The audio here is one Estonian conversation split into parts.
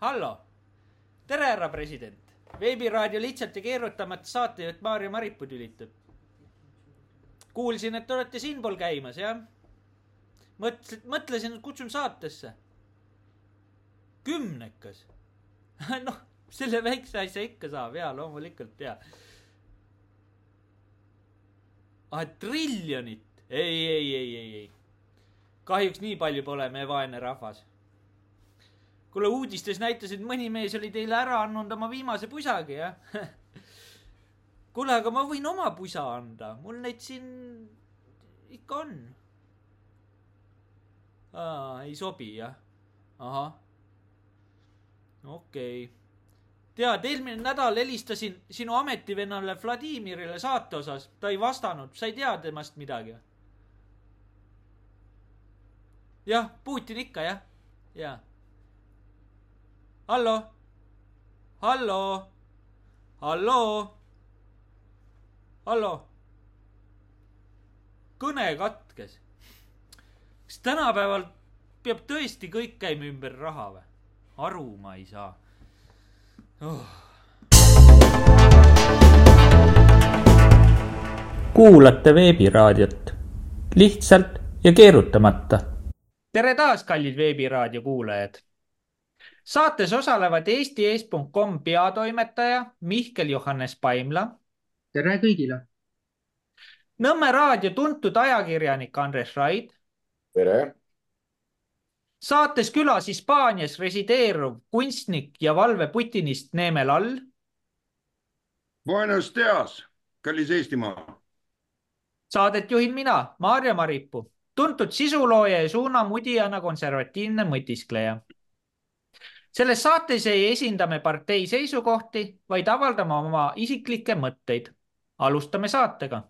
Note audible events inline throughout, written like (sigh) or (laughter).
hallo. tere, härra president. veebiraadio lihtsalt ja keerutamata saatejuht Maarja Maripuu tülitab. kuulsin, et te olete siinpool käimas, jah? mõtlesin, mõtlesin, et kutsun saatesse. kümnekas (laughs) noh, selle väikse asja ikka saab ja loomulikult ja. ah, triljonit, ei, ei, ei, ei, ei. kahjuks nii palju pole me vaene rahvas kuule, uudistes näitas, et mõni mees oli teile ära andnud oma viimase pusagi, jah (laughs) kuule, aga ma võin oma pusa anda, mul neid siin ikka on. ei sobi, jah? ahah. okei okay. tead, eelmine nädal helistasin sinu ametivennale Vladimirile saate osas, ta ei vastanud, sa ei tea temast midagi? jah, Putin ikka, jah, jaa hallo, hallo, hallo, hallo. kõne katkes. kas tänapäeval peab tõesti kõik käima ümber raha või? aru ma ei saa oh.. kuulate veebiraadiot lihtsalt ja keerutamata. tere taas, kallid veebiraadio kuulajad saates osalevad eesti.com peatoimetaja Mihkel Johannes Paimla. tere kõigile. Nõmme raadio tuntud ajakirjanik Andres Raid. tere. saates külas Hispaanias resideeruv kunstnik ja valveputinist Neeme Lall. Buenos dias, kallis Eestimaa. Saadet juhin mina, Maarja Maripuu, tuntud sisulooja ja suunamudijana konservatiivne mõtiskleja selles saates ei esinda me partei seisukohti, vaid avaldame oma isiklikke mõtteid. alustame saatega.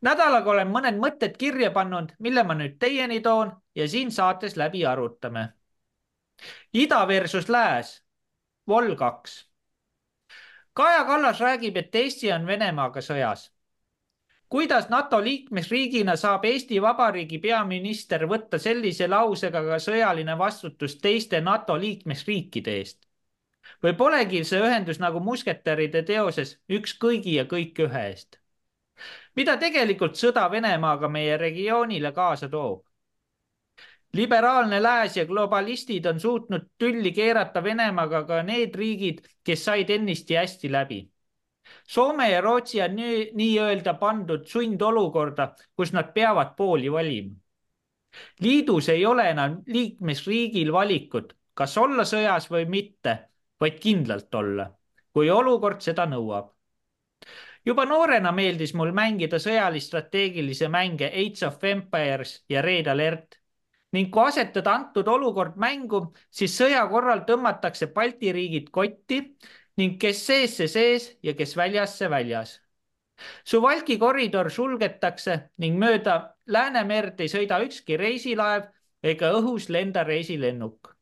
nädalaga olen mõned mõtted kirja pannud, mille ma nüüd teieni toon ja siin saates läbi arutame. ida versus lääs, vol kaks. Kaja Kallas räägib, et Eesti on Venemaaga sõjas kuidas NATO liikmesriigina saab Eesti Vabariigi peaminister võtta sellise lausega ka sõjaline vastutus teiste NATO liikmesriikide eest? või polegi see ühendus nagu musketäride teoses üks kõigi ja kõik ühe eest? mida tegelikult sõda Venemaaga meie regioonile kaasa toob? liberaalne lääs ja globalistid on suutnud tülli keerata Venemaaga ka need riigid, kes said ennist hästi läbi Soome ja Rootsi on nii-öelda pandud sundolukorda, kus nad peavad pooli valima. liidus ei ole enam liikmesriigil valikut, kas olla sõjas või mitte, vaid kindlalt olla, kui olukord seda nõuab. juba noorena meeldis mul mängida sõjalis-strateegilisi mänge Age of Empires ja Red Alert ning kui asetada antud olukord mängu, siis sõja korral tõmmatakse Balti riigid kotti ning kes sees, see sees ja kes väljas, see väljas. Suvalki koridor sulgetakse ning mööda Läänemerd ei sõida ükski reisilaev ega õhus lenda reisilennuk.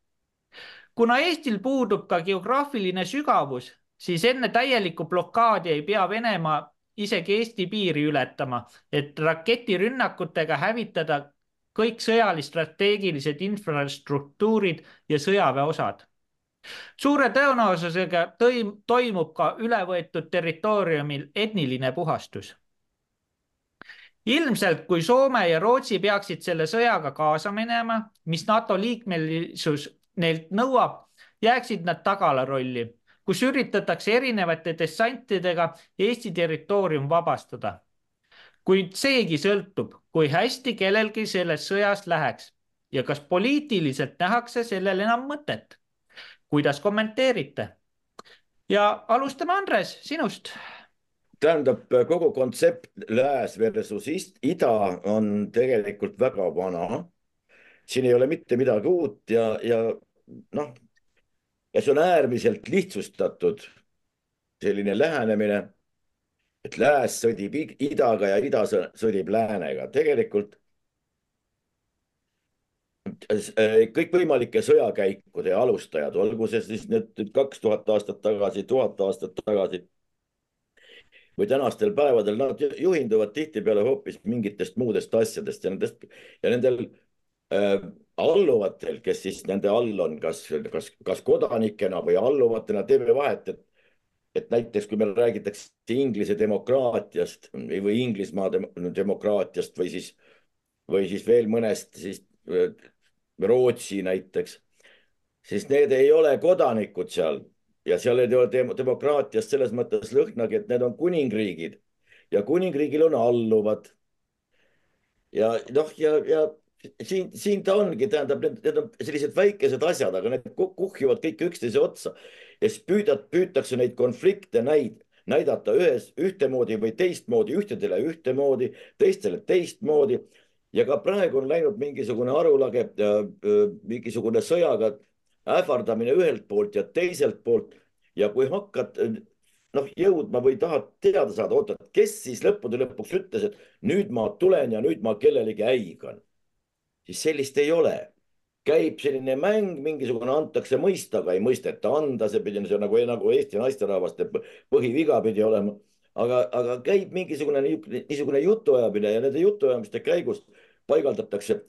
kuna Eestil puudub ka geograafiline sügavus, siis enne täielikku blokaadi ei pea Venemaa isegi Eesti piiri ületama, et raketirünnakutega hävitada kõik sõjalis-strateegilised infrastruktuurid ja sõjaväeosad suure tõenäosusega tõim, toimub ka ülevõetud territooriumil etniline puhastus. ilmselt, kui Soome ja Rootsi peaksid selle sõjaga kaasa minema, mis NATO liikmelisus neilt nõuab, jääksid nad tagalarolli, kus üritatakse erinevate dessantidega Eesti territoorium vabastada. kuid seegi sõltub, kui hästi kellelgi selles sõjas läheks ja kas poliitiliselt nähakse sellel enam mõtet kuidas kommenteerite? ja alustame, Andres, sinust. tähendab, kogu kontsept lääs versus ida on tegelikult väga vana. siin ei ole mitte midagi uut ja, ja noh, ja see on äärmiselt lihtsustatud selline lähenemine, et lääs sõdib idaga ja ida sõdib läänega. tegelikult kõikvõimalike sõjakäikude alustajad, olgu see siis nüüd kaks tuhat aastat tagasi, tuhat aastat tagasi või tänastel päevadel, nad juhinduvad tihtipeale hoopis mingitest muudest asjadest ja nendest ja nendel äh, alluvatel, kes siis nende all on, kas, kas, kas kodanikena või alluvatena, teeme vahet, et et näiteks kui meil räägitakse Inglise demokraatiast või Inglismaa demokraatiast või siis, või siis veel mõnest siis Rootsi näiteks, siis need ei ole kodanikud seal ja seal ei ole demokraatiast selles mõttes lõhnagi, et need on kuningriigid ja kuningriigil on alluvad. ja noh, ja, ja siin, siin ta ongi, tähendab, need on sellised väikesed asjad, aga need kuhjuvad kõik üksteise otsa ja siis püüdad, püütakse neid konflikte näid, näidata ühes ühtemoodi või teistmoodi, ühtedele ühtemoodi, teistele teistmoodi. Ja ka praegu on läinud mingisugune arulage äh,, mingisugune sõjaga ähvardamine ühelt poolt ja teiselt poolt ja kui hakkad noh, jõudma või tahad teada saada, oota, kes siis lõppude lõpuks ütles, et nüüd ma tulen ja nüüd ma kellelegi häigan siis sellist ei ole. käib selline mäng, mingisugune antakse mõista, aga ei mõisteta anda, see pidi, see on nagu, nagu Eesti naisterahvaste põhiviga pidi olema. aga, aga käib mingisugune niisugune jutuajamine ja nende jutuajamiste käigus paigaldatakse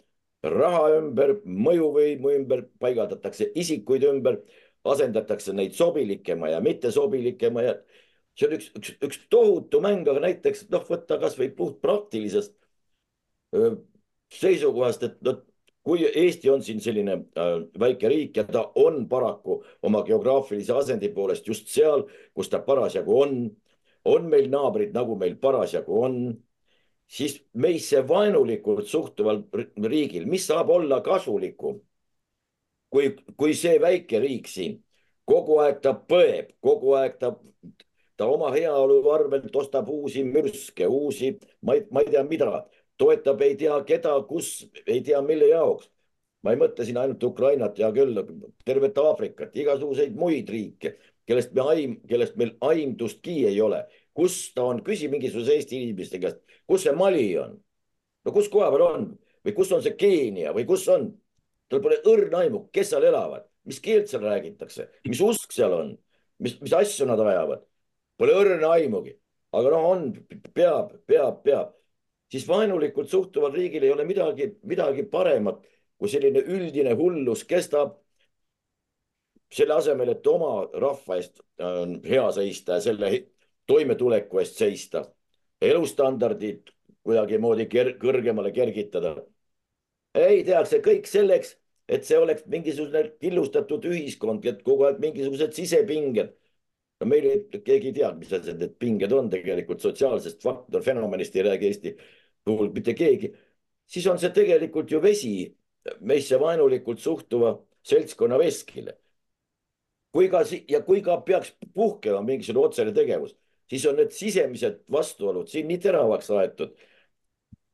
raha ümber, mõjuvõimu ümber, paigaldatakse isikuid ümber, asendatakse neid sobilikema ja mittesobilikema ja see on üks, üks, üks tohutu mäng, aga näiteks noh, võtta kasvõi puht praktilisest seisukohast, et no kui Eesti on siin selline äh, väike riik ja ta on paraku oma geograafilise asendi poolest just seal, kus ta parasjagu on, on meil naabrid, nagu meil parasjagu on, siis meisse vaenulikult suhtuval riigil, mis saab olla kasulikum, kui, kui see väike riik siin kogu aeg ta põeb, kogu aeg ta, ta oma heaolu arvelt ostab uusi mürske, uusi, ma ei, ma ei tea, mida toetab ei tea keda, kus, ei tea mille jaoks. ma ei mõtle siin ainult Ukrainat, hea küll, tervet Aafrikat, igasuguseid muid riike, kellest me aim, kellest meil aimdustki ei ole. Kus ta on, küsi mingisuguse Eesti inimeste käest, kus see Mali on? no kus koha peal on või kus on see Keenia või kus on? tal pole õrna aimu, kes seal elavad, mis keelt seal räägitakse, mis usk seal on, mis, mis asju nad ajavad. Pole õrna aimugi, aga noh, on, peab, peab, peab siis vaenulikult suhtuval riigil ei ole midagi, midagi paremat, kui selline üldine hullus kestab. selle asemel, et oma rahva eest äh, hea seista ja selle toimetuleku eest seista, elustandardid kuidagimoodi ker kõrgemale kergitada. ei, tehakse kõik selleks, et see oleks mingisugune killustatud ühiskond, et kogu aeg mingisugused sisepinged no meil ei, keegi ei tea, mis asjad need pinged on tegelikult sotsiaalsest faktor, fenomenist ei räägi Eesti puhul mitte keegi, siis on see tegelikult ju vesi meisse vaenulikult suhtuva seltskonna veskile. kui ka ja kui ka peaks puhkema mingisugune otsene tegevus, siis on need sisemised vastuolud siin nii teravaks aetud.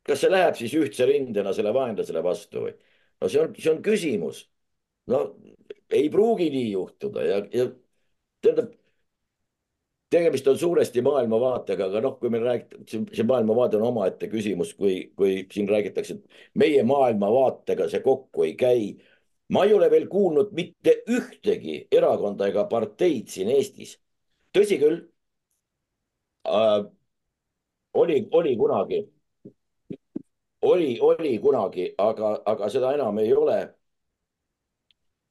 kas see läheb siis ühtse rindena selle vaenlasele vastu või? no see on, see on küsimus. no ei pruugi nii juhtuda ja, ja tähendab tegemist on suuresti maailmavaatega, aga noh, kui meil räägitakse, see maailmavaade on omaette küsimus, kui, kui siin räägitakse, et meie maailmavaatega see kokku ei käi. ma ei ole veel kuulnud mitte ühtegi erakonda ega parteid siin Eestis. tõsi küll äh,, oli, oli kunagi, oli, oli kunagi, aga, aga seda enam ei ole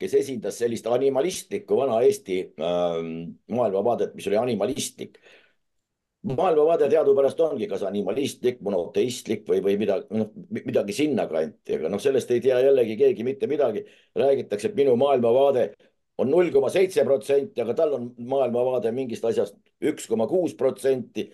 kes esindas sellist animalistlikku vana Eesti äh, maailmavaadet, mis oli animalistlik. maailmavaade teadupärast ongi kas animalistlik, monoteistlik või, või midagi, noh, midagi sinnakanti, aga noh, sellest ei tea jällegi keegi mitte midagi. räägitakse, et minu maailmavaade on null koma seitse protsenti, aga tal on maailmavaade mingist asjast üks koma kuus protsenti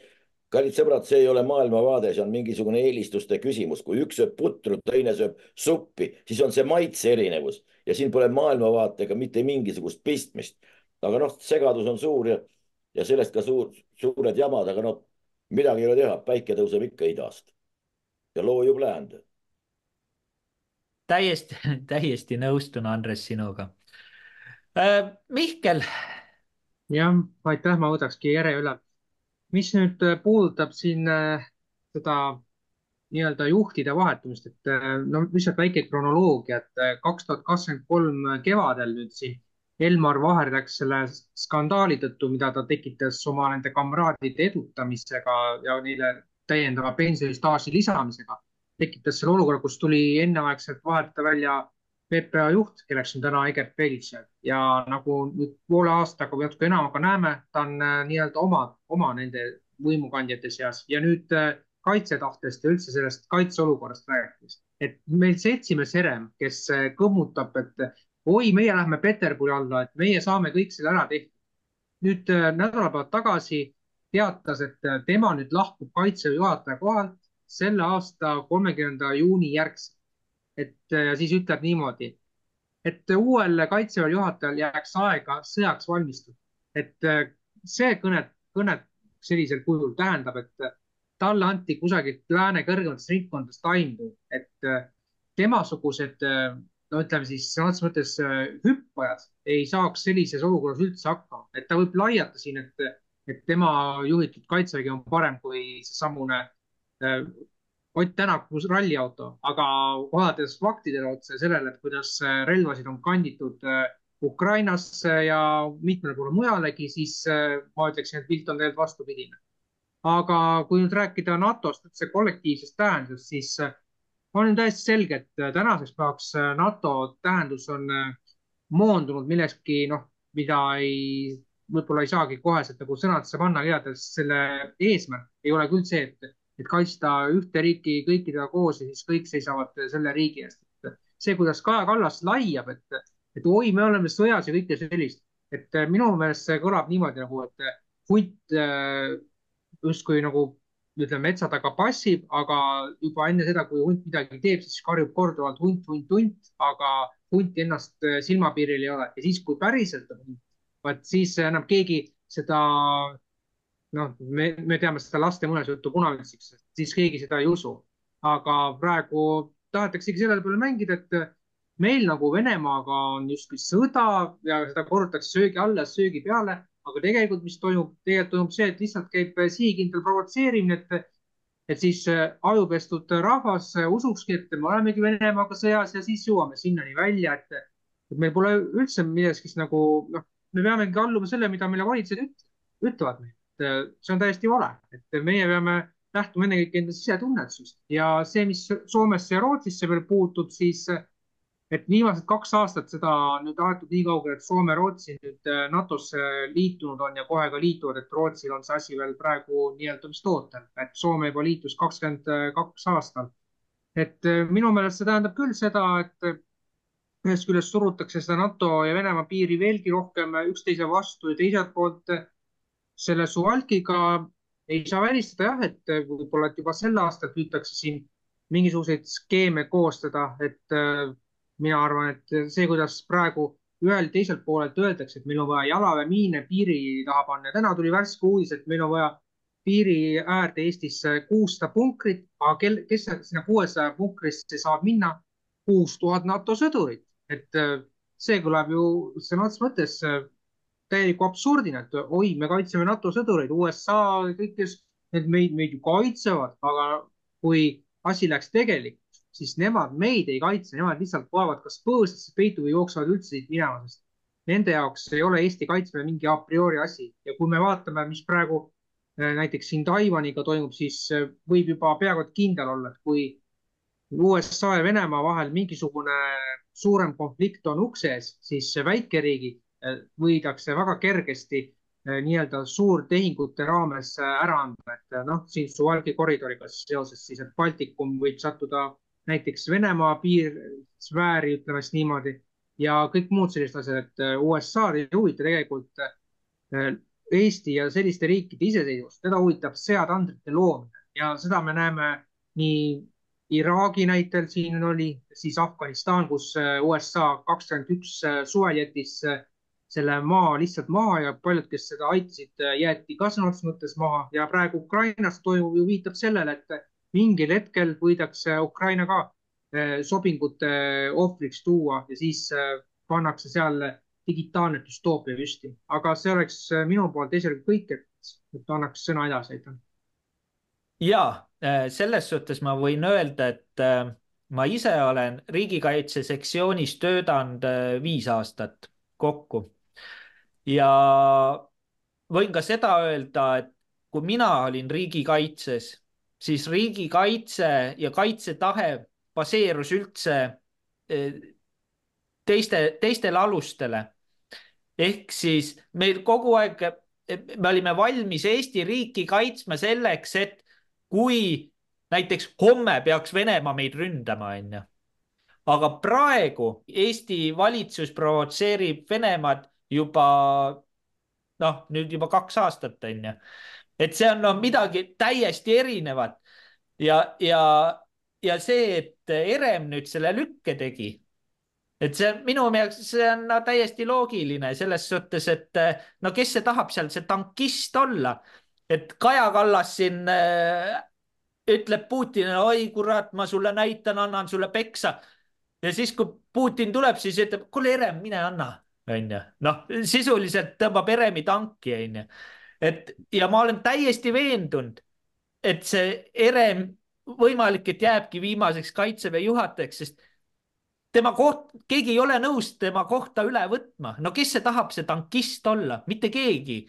kallid sõbrad, see ei ole maailmavaade, see on mingisugune eelistuste küsimus, kui üks sööb putru, teine sööb suppi, siis on see maitse erinevus ja siin pole maailmavaatega mitte mingisugust pistmist. aga noh, segadus on suur ja, ja sellest ka suur, suured jamad, aga noh, midagi ei ole teha, päike tõuseb ikka idast ja loojub läände. täiesti, täiesti nõustun, Andres, sinuga äh,. Mihkel. Jah, aitäh, ma võtakski järje üle. mis nüüd puudutab siin äh, seda nii-öelda juhtide vahetumist, et äh, no lihtsalt väike kronoloogia, et äh, kaks tuhat kakskümmend kolm kevadel nüüd siin Elmar Vaher läks selle skandaali tõttu, mida ta tekitas oma nende kamraadide edutamisega ja neile täiendava pensionistaaži lisamisega, tekitas selle olukorra, kus tuli enneaegselt vahetada välja PPA juht, kelleks on täna Egert Belitšev ja nagu nüüd poole aastaga või natuke enamaga näeme, ta on nii-öelda oma, oma nende võimukandjate seas ja nüüd kaitsetahtest ja üldse sellest kaitseolukorrast rääkides, et meil seltsimees Herem, kes kõmmutab, et oi, meie lähme Peterburi alla, et meie saame kõik selle ära tehtud. nüüd nädalapäevad tagasi teatas, et tema nüüd lahkub kaitseväe juhataja kohalt selle aasta kolmekümnenda juuni järgselt. Et ja siis ütleb niimoodi, et uuel kaitseväe juhatajal jääks aega sõjaks valmistuda. et see kõne, kõne sellisel kujul tähendab, et talle anti kusagilt lääne kõrgematest ringkondadest aimu, et temasugused, no ütleme siis sõna otseses mõttes hüppajad ei saaks sellises olukorras üldse hakkama, et ta võib laiata siin, et et tema juhitud kaitsevägi on parem kui seesamune äh, Ott Tänaku ralliauto, aga vaadates faktidele otsa sellele, et kuidas äh, relvasid on kanditud äh, Ukrainasse ja mitmele poole mujalegi, siis äh, ma ütleksin, et pilt on tegelikult vastupidine. aga kui nüüd rääkida NATO-st üldse kollektiivsest tähendusest, siis on täiesti selge, et tänaseks päevaks NATO tähendus on moondunud millekski, noh, mida ei võib-olla ei saagi koheselt nagu sõnadesse panna, igatahes selle eesmärk ei ole küll see, et, et kaitsta ühte riiki kõikidega koos ja siis kõik seisavad selle riigi eest. see, kuidas Kaja Kallas laiab, et, et oi, me oleme sõjas ja kõike sellist, et minu meelest see kõlab niimoodi nagu, et hunt äh, justkui nagu ütleme, metsa taga passib, aga juba enne seda, kui hunt midagi teeb, siis karjub korduvalt hunt, hunt, hunt, aga hunti ennast silmapiiril ei ole ja siis, kui päriselt on hunt vaat siis enam keegi seda, noh, me, me teame seda laste muinasjuttu punavitsiks, siis keegi seda ei usu. aga praegu tahetaksegi selle peale mängida, et meil nagu Venemaaga on justkui sõda ja seda korrutatakse söögi alla, söögi peale, aga tegelikult, mis toimub, tegelikult toimub see, et lihtsalt käib sihikindel provotseerimine, et et siis ajupestud rahvas usukski, et me olemegi Venemaaga sõjas ja siis jõuame sinnani välja, et, et meil pole üldse millestki nagu noh, me peamegi alluma selle, mida meile valitsejad ütlevad meile. See on täiesti vale, et meie peame lähtuma ennekõike enda sisetunnetusest ja see, mis Soomesse ja Rootsisse veel puutub, siis et viimased kaks aastat seda nüüd aetud nii kaugele, et Soome, Rootsi nüüd äh, NATO-sse liitunud on ja kohe ka liituvad, et Rootsil on see asi veel praegu nii-öelda vist ootel, et Soome juba liitus kakskümmend kaks aastal. et äh, minu meelest see tähendab küll seda, et ühest küljest surutakse seda NATO ja Venemaa piiri veelgi rohkem üksteise vastu ja teiselt poolt selle Suwalkiga ei saa välistada jah, et võib-olla, et juba sel aastal püütakse siin mingisuguseid skeeme koostada, et äh, mina arvan, et see, kuidas praegu ühel teiselt poolelt öeldakse, et meil on vaja jalaväemiine piiri taha panna täna tuli värske uudis, et meil on vaja piiri äärde Eestisse kuussada punkrit, aga kel, kes sinna kuuesaja punkrisse saab minna? kuus tuhat NATO sõdurit et äh, see kõlab ju sõna otseses mõttes äh, täieliku absurdina, et oi, me kaitseme NATO sõdureid, USA, kõik, kes need meid, meid ju kaitsevad, aga kui asi läks tegelikuks, siis nemad meid ei kaitse, nemad lihtsalt poevad kas põõsasse peitu või jooksevad üldse siit minema, sest nende jaoks ei ole Eesti kaitsmine mingi a priori asi. Ja kui me vaatame, mis praegu äh, näiteks siin Taiwaniga toimub, siis võib juba peaaegu kindel olla, et kui USA ja Venemaa vahel mingisugune suurem konflikt on ukse ees, siis väikeriigid äh, võidakse väga kergesti äh, nii-öelda suurtehingute raames äh, ära anda, et noh, siin Suwalki koridoriga seoses siis, et Baltikum võib sattuda näiteks Venemaa piirsfääri, ütleme siis niimoodi, ja kõik muud sellised asjad, et USA-d ei huvita tegelikult Eesti ja selliste riikide iseseisvust, teda huvitab sõjatandrite loomine. Ja seda me näeme nii Iraagi näitel siin oli, siis Afganistan, kus USA kakskümmend üks suvel jättis selle maa lihtsalt maha ja paljud, kes seda aitasid, jäeti ka sõna otseses mõttes maha. Ja praegu Ukrainas toimuv ju viitab sellele, et mingil hetkel võidakse Ukraina ka sobingute ohvriks tuua ja siis pannakse seal digitaalne düstoopia püsti. aga see oleks minu poolt esialgu kõik, et, et annaks sõna edasi, aitäh. Ja selles suhtes ma võin öelda, et ma ise olen riigikaitse sektsioonis töötanud viis aastat kokku ja võin ka seda öelda, et kui mina olin riigikaitses, siis riigikaitse ja kaitsetahe baseerus üldse teiste, teistele alustele. ehk siis meil kogu aeg, me olime valmis Eesti riiki kaitsma selleks, et kui näiteks homme peaks Venemaa meid ründama, onju. aga praegu Eesti valitsus provotseerib Venemaad juba noh, nüüd juba kaks aastat, onju. et see on no, midagi täiesti erinevat ja, ja, ja see, et Herem nüüd selle lükke tegi et see minu meelest, see on no, täiesti loogiline selles suhtes, et no kes see tahab seal see tankist olla, et Kaja Kallas siin äh, ütleb Putinile, oi kurat, ma sulle näitan, annan sulle peksa. ja siis, kui Putin tuleb, siis ütleb, kuule Herem, mine anna, onju. noh, sisuliselt tõmbab Heremi tanki, onju. et ja ma olen täiesti veendunud, et see Herem võimalik, et jääbki viimaseks kaitseväe juhatajaks, sest tema koht, keegi ei ole nõus tema kohta üle võtma. no kes see tahab, see tankist olla, mitte keegi.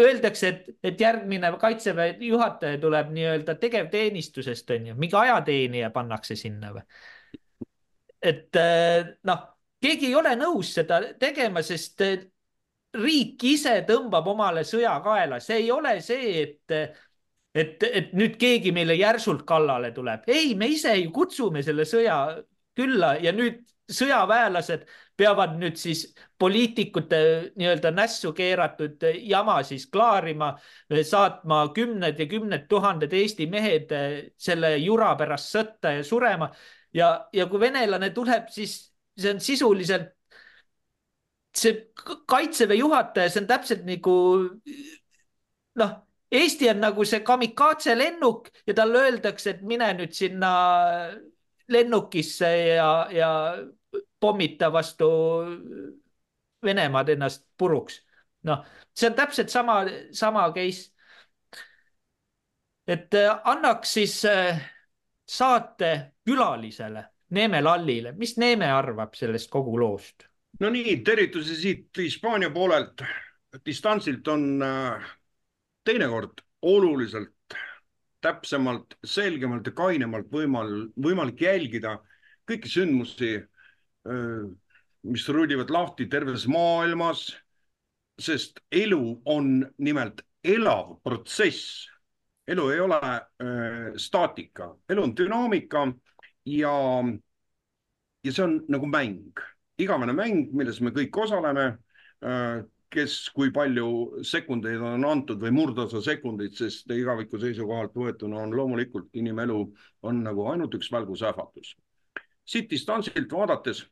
Öeldakse, et, et järgmine kaitseväe juhataja tuleb nii-öelda tegevteenistusest on ju, mingi ajateenija pannakse sinna või? et eh, noh, keegi ei ole nõus seda tegema, sest eh, riik ise tõmbab omale sõja kaela, see ei ole see, et et, et nüüd keegi meile järsult kallale tuleb. ei, me ise ju kutsume selle sõja külla ja nüüd sõjaväelased peavad nüüd siis poliitikute nii-öelda nässu keeratud jama siis klaarima, saatma kümned ja kümned tuhanded Eesti mehed selle jura pärast sõtta ja surema. ja, ja kui venelane tuleb, siis see on sisuliselt see kaitseväe juhataja, see on täpselt nagu noh, Eesti on nagu see kamikaatse lennuk ja talle öeldakse, et mine nüüd sinna lennukisse ja, ja pommita vastu Venemaad ennast puruks. noh, see on täpselt sama, sama case. et äh, annaks siis äh, saate külalisele Neeme Lallile, mis Neeme arvab sellest kogu loost? no nii, tervitusi siit Hispaania poolelt. distantsilt on äh, teinekord oluliselt täpsemalt, selgemalt ja kainemalt võimal-, võimalik jälgida kõiki sündmusi, mis rullivad lahti terves maailmas. sest elu on nimelt elav protsess. elu ei ole äh, staatika, elu on dünaamika ja, ja see on nagu mäng, igavene mäng, milles me kõik osaleme äh, kes, kui palju sekundeid on antud või murdosa sekundeid, sest igaviku seisukohalt võetuna on loomulikult inimelu on nagu ainult üks välgusähvatus. siit distantsilt vaadates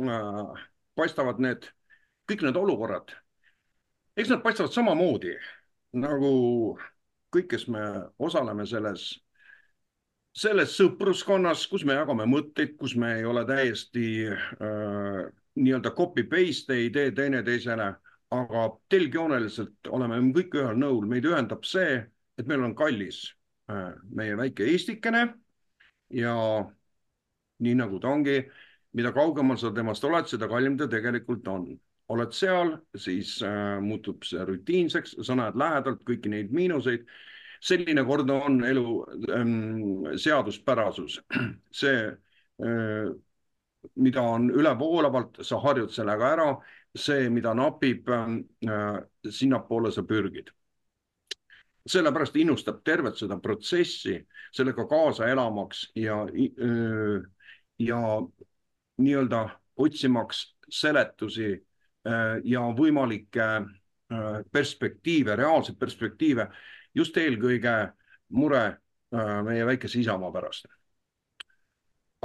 äh, paistavad need, kõik need olukorrad, eks nad paistavad samamoodi nagu kõik, kes me osaleme selles selles sõpruskonnas, kus me jagame mõtteid, kus me ei ole täiesti äh, nii-öelda copy paste, ei tee teineteisele aga telgjooneliselt oleme kõik ühel nõul, meid ühendab see, et meil on kallis äh, meie väike Eestikene ja nii nagu ta ongi, mida kaugemal sa temast oled, seda kallim ta tegelikult on. oled seal, siis äh, muutub see rutiinseks, sa näed lähedalt kõiki neid miinuseid. Selline kord on elu ähm, seaduspärasus. (clears throat) see äh, mida on ülevoolavalt, sa harjud sellega ära see, mida napib äh,, sinnapoole sa pürgid. sellepärast innustab tervet seda protsessi sellega kaasa elamaks ja, äh, ja nii-öelda otsimaks seletusi äh, ja võimalikke äh, perspektiive, reaalseid perspektiive, just eelkõige mure äh, meie väikese Isamaa pärast.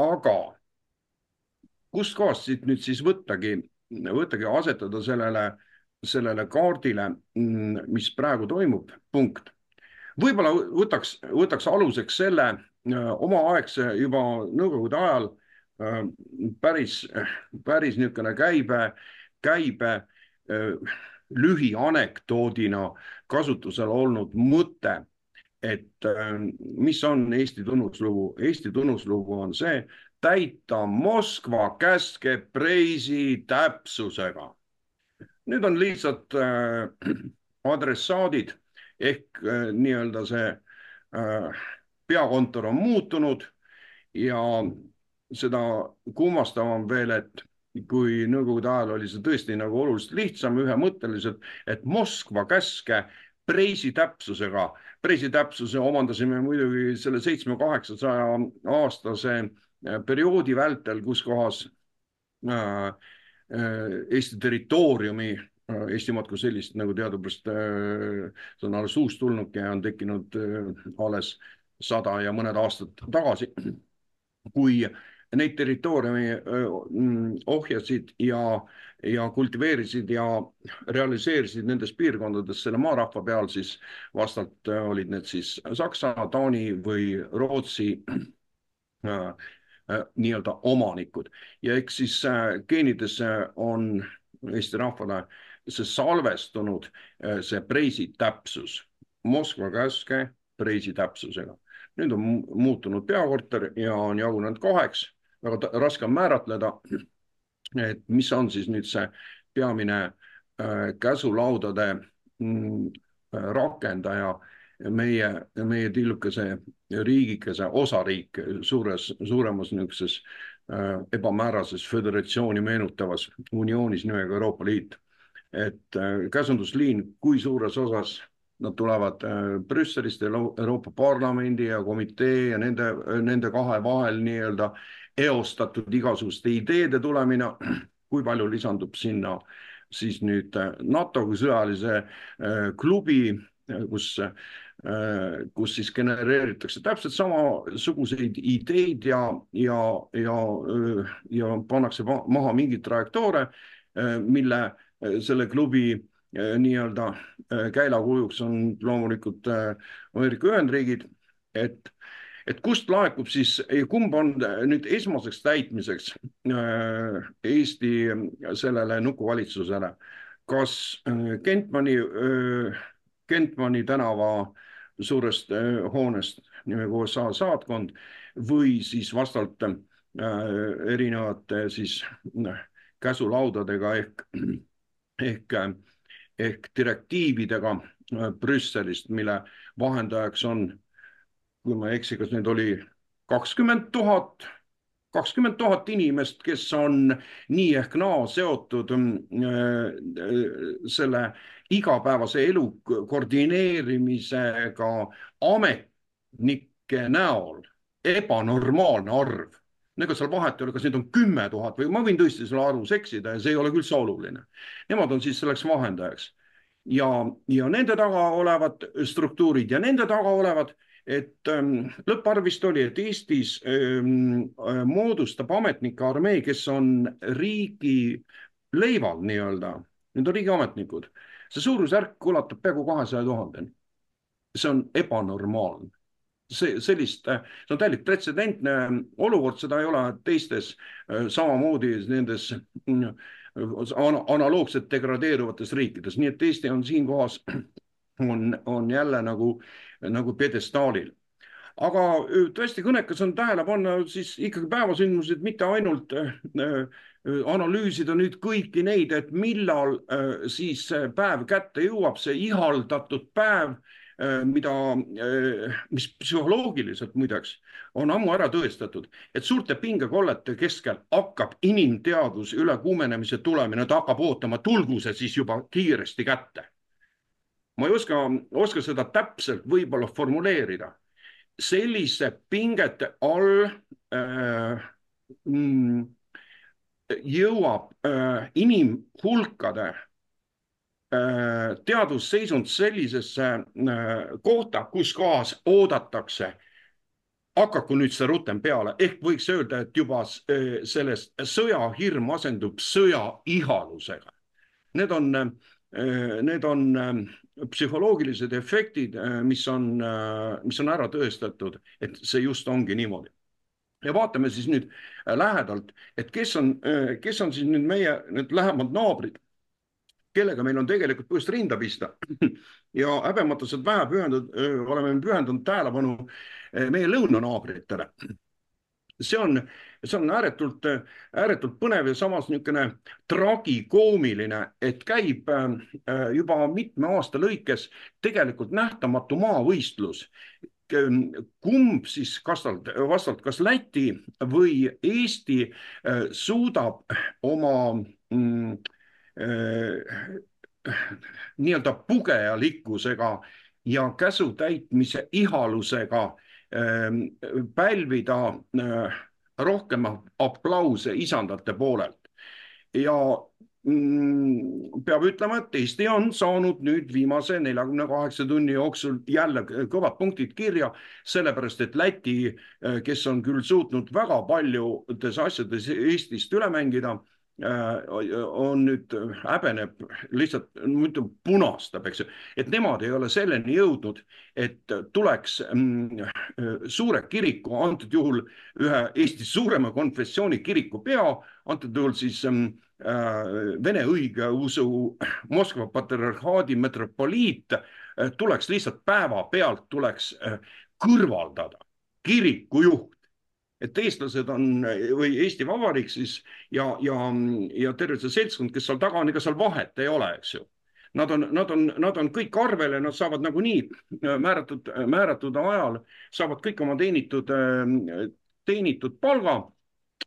aga kustkohast siit nüüd siis võttagi võttagi asetada sellele, sellele kaardile, mm, mis praegu toimub, punkt. võib-olla võtaks, võtaks aluseks selle äh, omaaegse juba nõukogude ajal äh, päris, päris niisugune käibe, käibe lühianekdoodina kasutusel olnud mõte, et mis on Eesti tunnuslugu. Eesti tunnuslugu on see, täita Moskva käske preisi täpsusega. nüüd on lihtsalt äh, adressaadid ehk äh, nii-öelda see äh, peakontor on muutunud ja seda kummastavam veel, et kui Nõukogude ajal oli see tõesti nagu oluliselt lihtsam, ühemõtteliselt, et Moskva käske preisi täpsusega, preisi täpsuse omandasime muidugi selle seitsme-kaheksasaja aastase perioodi vältel, kus kohas äh, Eesti territooriumi Eestimaad kui sellist nagu teadupärast, see on alles uus tulnuk ja on tekkinud alles sada ja mõned aastad tagasi, kui neid territooriumi mm, ohjasid ja, ja kultiveerisid ja realiseerisid nendes piirkondades selle maarahva peal, siis vastavalt olid need siis Saksa, Taani või Rootsi äh, nii-öelda omanikud. Ja eks siis äh, geenides on Eesti rahvale see salvestunud, see preisi täpsus, Moskva käske preisi täpsusega. Nüüd on muutunud peakorter ja on jagunenud kaheks, väga raske on määratleda, et mis on siis nüüd see peamine äh, käsulaudade mm, rakendaja meie, meie tillukese riigikese osariik suures, suuremas niisuguses äh, ebamäärases föderatsiooni meenutavas unioonis nimega Euroopa Liit. et äh, käsundusliin, kui suures osas Nad tulevad äh, Brüsselist Euroopa Parlamendi ja komitee ja nende, nende kahe vahel nii-öelda eostatud igasuguste ideede tulemine. (clears throat) kui palju lisandub sinna siis nüüd äh, NATO kui sõjalise äh, klubi, kus, kus siis genereeritakse täpselt samasuguseid ideid ja, ja, ja, ja pannakse maha mingeid trajektoore, mille selle klubi Äh, nii-öelda äh, käilakujuks on loomulikult äh, Ameerika Ühendriigid, et, et kust laekub siis, kumb on nüüd esmaseks täitmiseks Eesti sellele nukuvalitsusele, kas Kentmani, Kentmani tänava suurest hoonest nimega USA saatkond või siis vastavalt erinevate siis käsulaudadega ehk, ehk ehk direktiividega äh, Brüsselist, mille vahendajaks on, kui ma ei eksi, kas neid oli kakskümmend tuhat, kakskümmend tuhat inimest, kes on nii ehk naa seotud äh, äh, selle igapäevase elu koordineerimisega ametnike näol. Ebanormaalne arv. Ega seal vahet ei ole, kas neid on kümme tuhat või ma võin tõesti selle arvus eksida ja see ei ole üldse oluline. Nemad on siis selleks vahendajaks. Ja, ja nende taga olevad struktuurid ja nende taga olevad, et ähm, lõpparv vist oli, et Eestis ähm, äh, moodustab ametnike armee, kes on riigi leival nii-öelda, need on riigiametnikud, see suurusjärk ulatub peaaegu kahesaja tuhandeni. see on ebanormaalne. See, sellist, see on täielik pretsedentne olukord, seda ei ole teistes samamoodi nendes mm, analoogselt degradeeruvates riikides, nii et Eesti on siinkohas, (clears throat) on, on jälle nagu, nagu pjedestaalil aga tõesti kõnekas on tähele panna siis ikkagi päevasündmused, mitte ainult analüüsida nüüd kõiki neid, et millal siis päev kätte jõuab, see ihaldatud päev Äh, mida, äh, mis psühholoogiliselt muideks on ammu ära tõestatud, et suurte pingekollete keskel hakkab inimteadvuse ülekuumenemise tulemine, ta hakkab ootama, tulgu see siis juba kiiresti kätte. Ma ei oska, oska seda täpselt võib-olla formuleerida. selliste pingete all äh, mm, jõuab äh, inimhulkade Äh, teadusseisund sellisesse äh, kohta, kus kohas oodatakse, hakaku nüüd see rutem peale, ehk võiks öelda, et juba äh, sellest sõjahirm asendub sõjaihalusega. Need on, need on psühholoogilised efektid, mis on, mis on ära tõestatud, et see just ongi niimoodi ja vaatame siis nüüd lähedalt, et kes on, kes on siis nüüd meie need lähemad naabrid kellega meil on tegelikult põhjust rinda pista. (clears throat) ja häbematused vähe pühendatud, oleme pühendanud tähelepanu meie lõunanaabritele. See on, see on ääretult, ääretult põnev ja samas niisugune tragikoomiline, et käib juba mitme aasta lõikes tegelikult nähtamatu maavõistlus. Kumb siis vastavalt, vastavalt kas Läti või Eesti suudab oma mm, nii-öelda pugejalikkusega ja käsu täitmise ihalusega pälvida rohkem aplause isandate poolelt. Ja mm, peab ütlema, et Eesti on saanud nüüd viimase neljakümne kaheksa tunni jooksul jälle kõvad punktid kirja, sellepärast et Läti, kes on küll suutnud väga paljudes asjades Eestist üle mängida Äh, on nüüd, häbeneb lihtsalt, ütlen, punastab, eks ju, et nemad ei ole selleni jõudnud, et tuleks mm, suure kiriku, antud juhul ühe Eesti suurema konfessiooni kiriku pea, antud juhul siis mm, äh, Vene õigeusu Moskva patriarhaadi metropoliit äh, tuleks lihtsalt päevapealt tuleks kõrvaldada. Kirikujuht et eestlased on või Eesti Vabariik siis ja, ja, ja terve see seltskond, kes seal taga on, ega seal vahet ei ole, eks ju. Nad on, nad on, nad on kõik arvel ja nad saavad nagunii määratud, määratud ajal saavad kõik oma teenitud, teenitud palga Äh,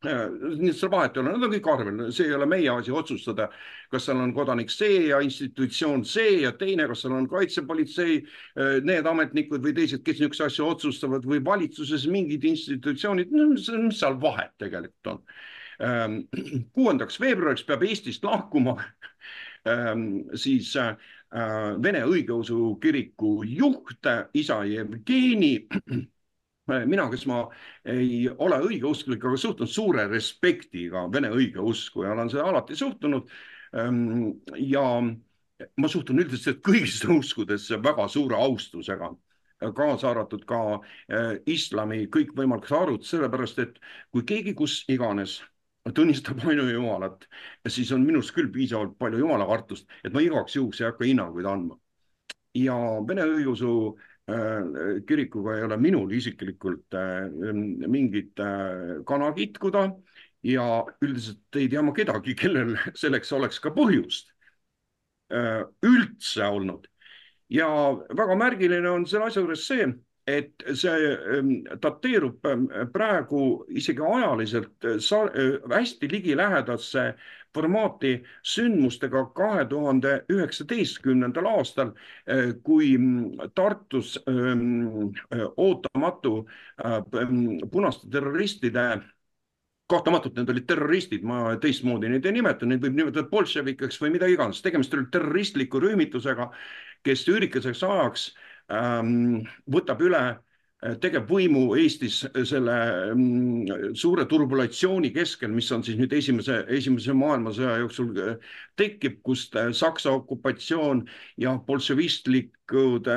nii et seal vahet ei ole, nad on kõik arvel, see ei ole meie asi otsustada, kas seal on kodanik see ja institutsioon see ja teine, kas seal on kaitsepolitsei, äh, need ametnikud või teised, kes niisuguseid asju otsustavad või valitsuses mingid institutsioonid, no mis seal vahet tegelikult on. Ähm, kuuendaks veebruariks peab Eestist lahkuma ähm, siis äh, Vene õigeusu kiriku juht, isa Jevgeni mina, kes ma ei ole õigeusklik, aga suhtun suure respektiga Vene õigeusku ja olen seda alati suhtunud. Ehm, ja ma suhtun üldiselt kõigisse uskudesse väga suure austusega, kaasa arvatud ka eh, islami kõikvõimalikud arvud, sellepärast et kui keegi kus iganes tunnistab (laughs) ainujumalat, siis on minus küll piisavalt palju jumalakartust, et ma igaks juhuks ei hakka hinnanguid andma. ja Vene õigeusu Äh, kirikuga ei ole minul isiklikult äh, mingit äh, kana kitkuda ja üldiselt ei tea ma kedagi, kellel (laughs) selleks oleks ka põhjust üldse olnud. ja väga märgiline on selle asja juures see, et see ähm, dateerub ähm, praegu isegi ajaliselt hästi ligilähedasse formaati sündmustega kahe tuhande üheksateistkümnendal aastal, eh, kui mm, Tartus äh, ootamatu äh, punaste terroristide kahtlematult need olid terroristid, ma teistmoodi neid ei nimeta, neid võib nimetada bolševikeks või mida iganes, tegemist oli terroristliku rühmitusega, kes üürikeseks ajaks ähm, võtab üle tegevvõimu Eestis selle mm, suure turbulatsiooni keskel, mis on siis nüüd esimese, esimese maailmasõja jooksul äh, tekib, kust äh, Saksa okupatsioon ja bolševistlikud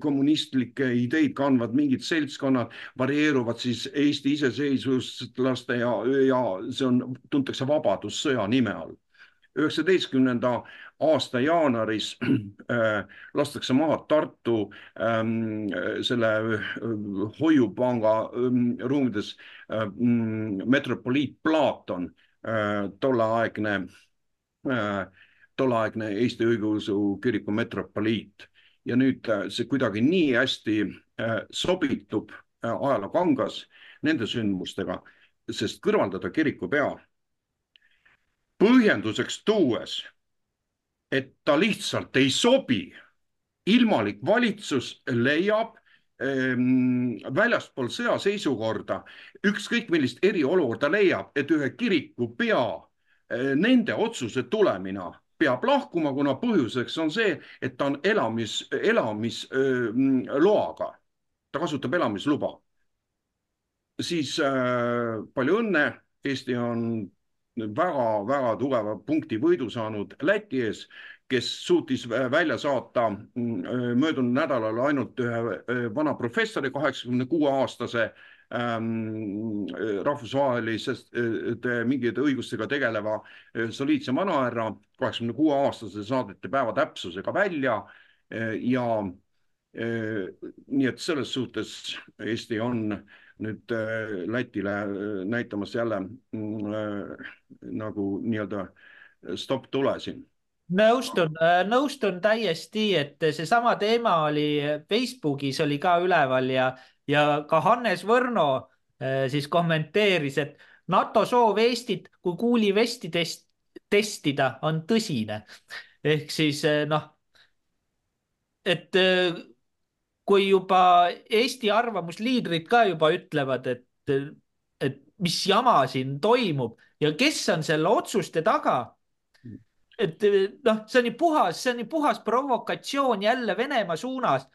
kommunistlikke ideid kandvad mingid seltskonnad varieeruvad siis Eesti iseseisvuslaste ja, ja see on, tuntakse Vabadussõja nime all. üheksateistkümnenda aasta jaanuaris (clears throat) äh, lastakse maha Tartu ähm, selle äh, hoiupanga ähm, ruumides äh, mm, metropoliit Platon äh,, tolleaegne äh,, tolleaegne Eesti Õigeusu Kiriku metropoliit. Ja nüüd äh, see kuidagi nii hästi äh, sobitub äh, ajalookangas nende sündmustega, sest kõrvaldada kirikupea põhjenduseks tuues, et ta lihtsalt ei sobi. ilmalik valitsus leiab ähm, väljaspool sõjaseisukorda, ükskõik millist eriolukorda leiab, et ühe kiriku pea äh, nende otsuse tulemina peab lahkuma, kuna põhjuseks on see, et ta on elamis, elamisloaga, ta kasutab elamisluba. siis äh, palju õnne, Eesti on väga-väga tugeva punkti võidu saanud Läti ees, kes suutis välja saata mm, möödunud nädalal ainult ühe vana professori, kaheksakümne kuue aastase ähm, rahvusvahelisest äh, mingite õigustega tegeleva äh, soliidse vanahärra, kaheksakümne kuue aastase saadeti päeva täpsusega välja äh, ja nii et selles suhtes Eesti on nüüd äh, Lätile äh, näitamas jälle mm, äh, nagu nii-öelda stopp tule siin. nõustun, nõustun täiesti, et seesama teema oli Facebookis oli ka üleval ja, ja ka Hannes Võrno siis kommenteeris, et NATO soov Eestit kui kuulivesti test, testida on tõsine. ehk siis noh, et kui juba Eesti arvamusliidrid ka juba ütlevad, et, et mis jama siin toimub ja kes on selle otsuste taga et noh, see on ju puhas, see on ju puhas provokatsioon jälle Venemaa suunas.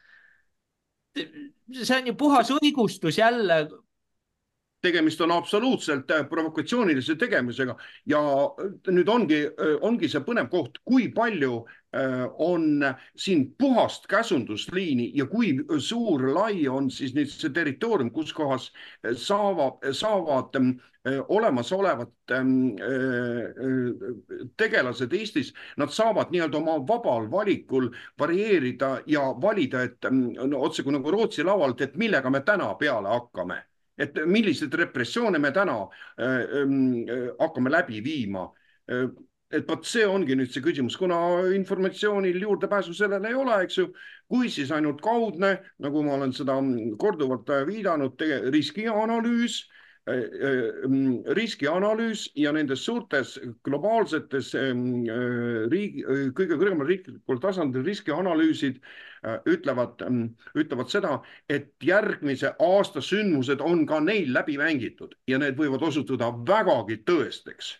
see on ju puhas õigustus jälle. Tegemist on absoluutselt äh, provokatsioonilise tegemisega. Ja nüüd ongi, äh, ongi see põnev koht, kui palju Äh, on siin puhast käsundusliini ja kui suur, lai on siis nüüd see territoorium, kus kohas äh, saavad, saavad äh, olemasolevad ähm, tegelased Eestis, nad saavad nii-öelda oma vabal valikul varieerida ja valida, et no, otsekui nagu Rootsi lavalt, et millega me täna peale hakkame et milliseid repressioone me täna äh, äh, hakkame läbi viima? Äh, et vot see ongi nüüd see küsimus, kuna informatsioonil juurdepääsu sellele ei ole, eks ju, kui siis ainult kaudne, nagu ma olen seda korduvalt viidanud, riskianalüüs riskianalüüs ja nendes suurtes globaalsetes ähm, äh, riigi, kõige kõrgemal riiklikul tasandil riskianalüüsid ütlevad, ähm, ütlevad seda, et järgmise aasta sündmused on ka neil läbi mängitud ja need võivad osutuda vägagi tõesteks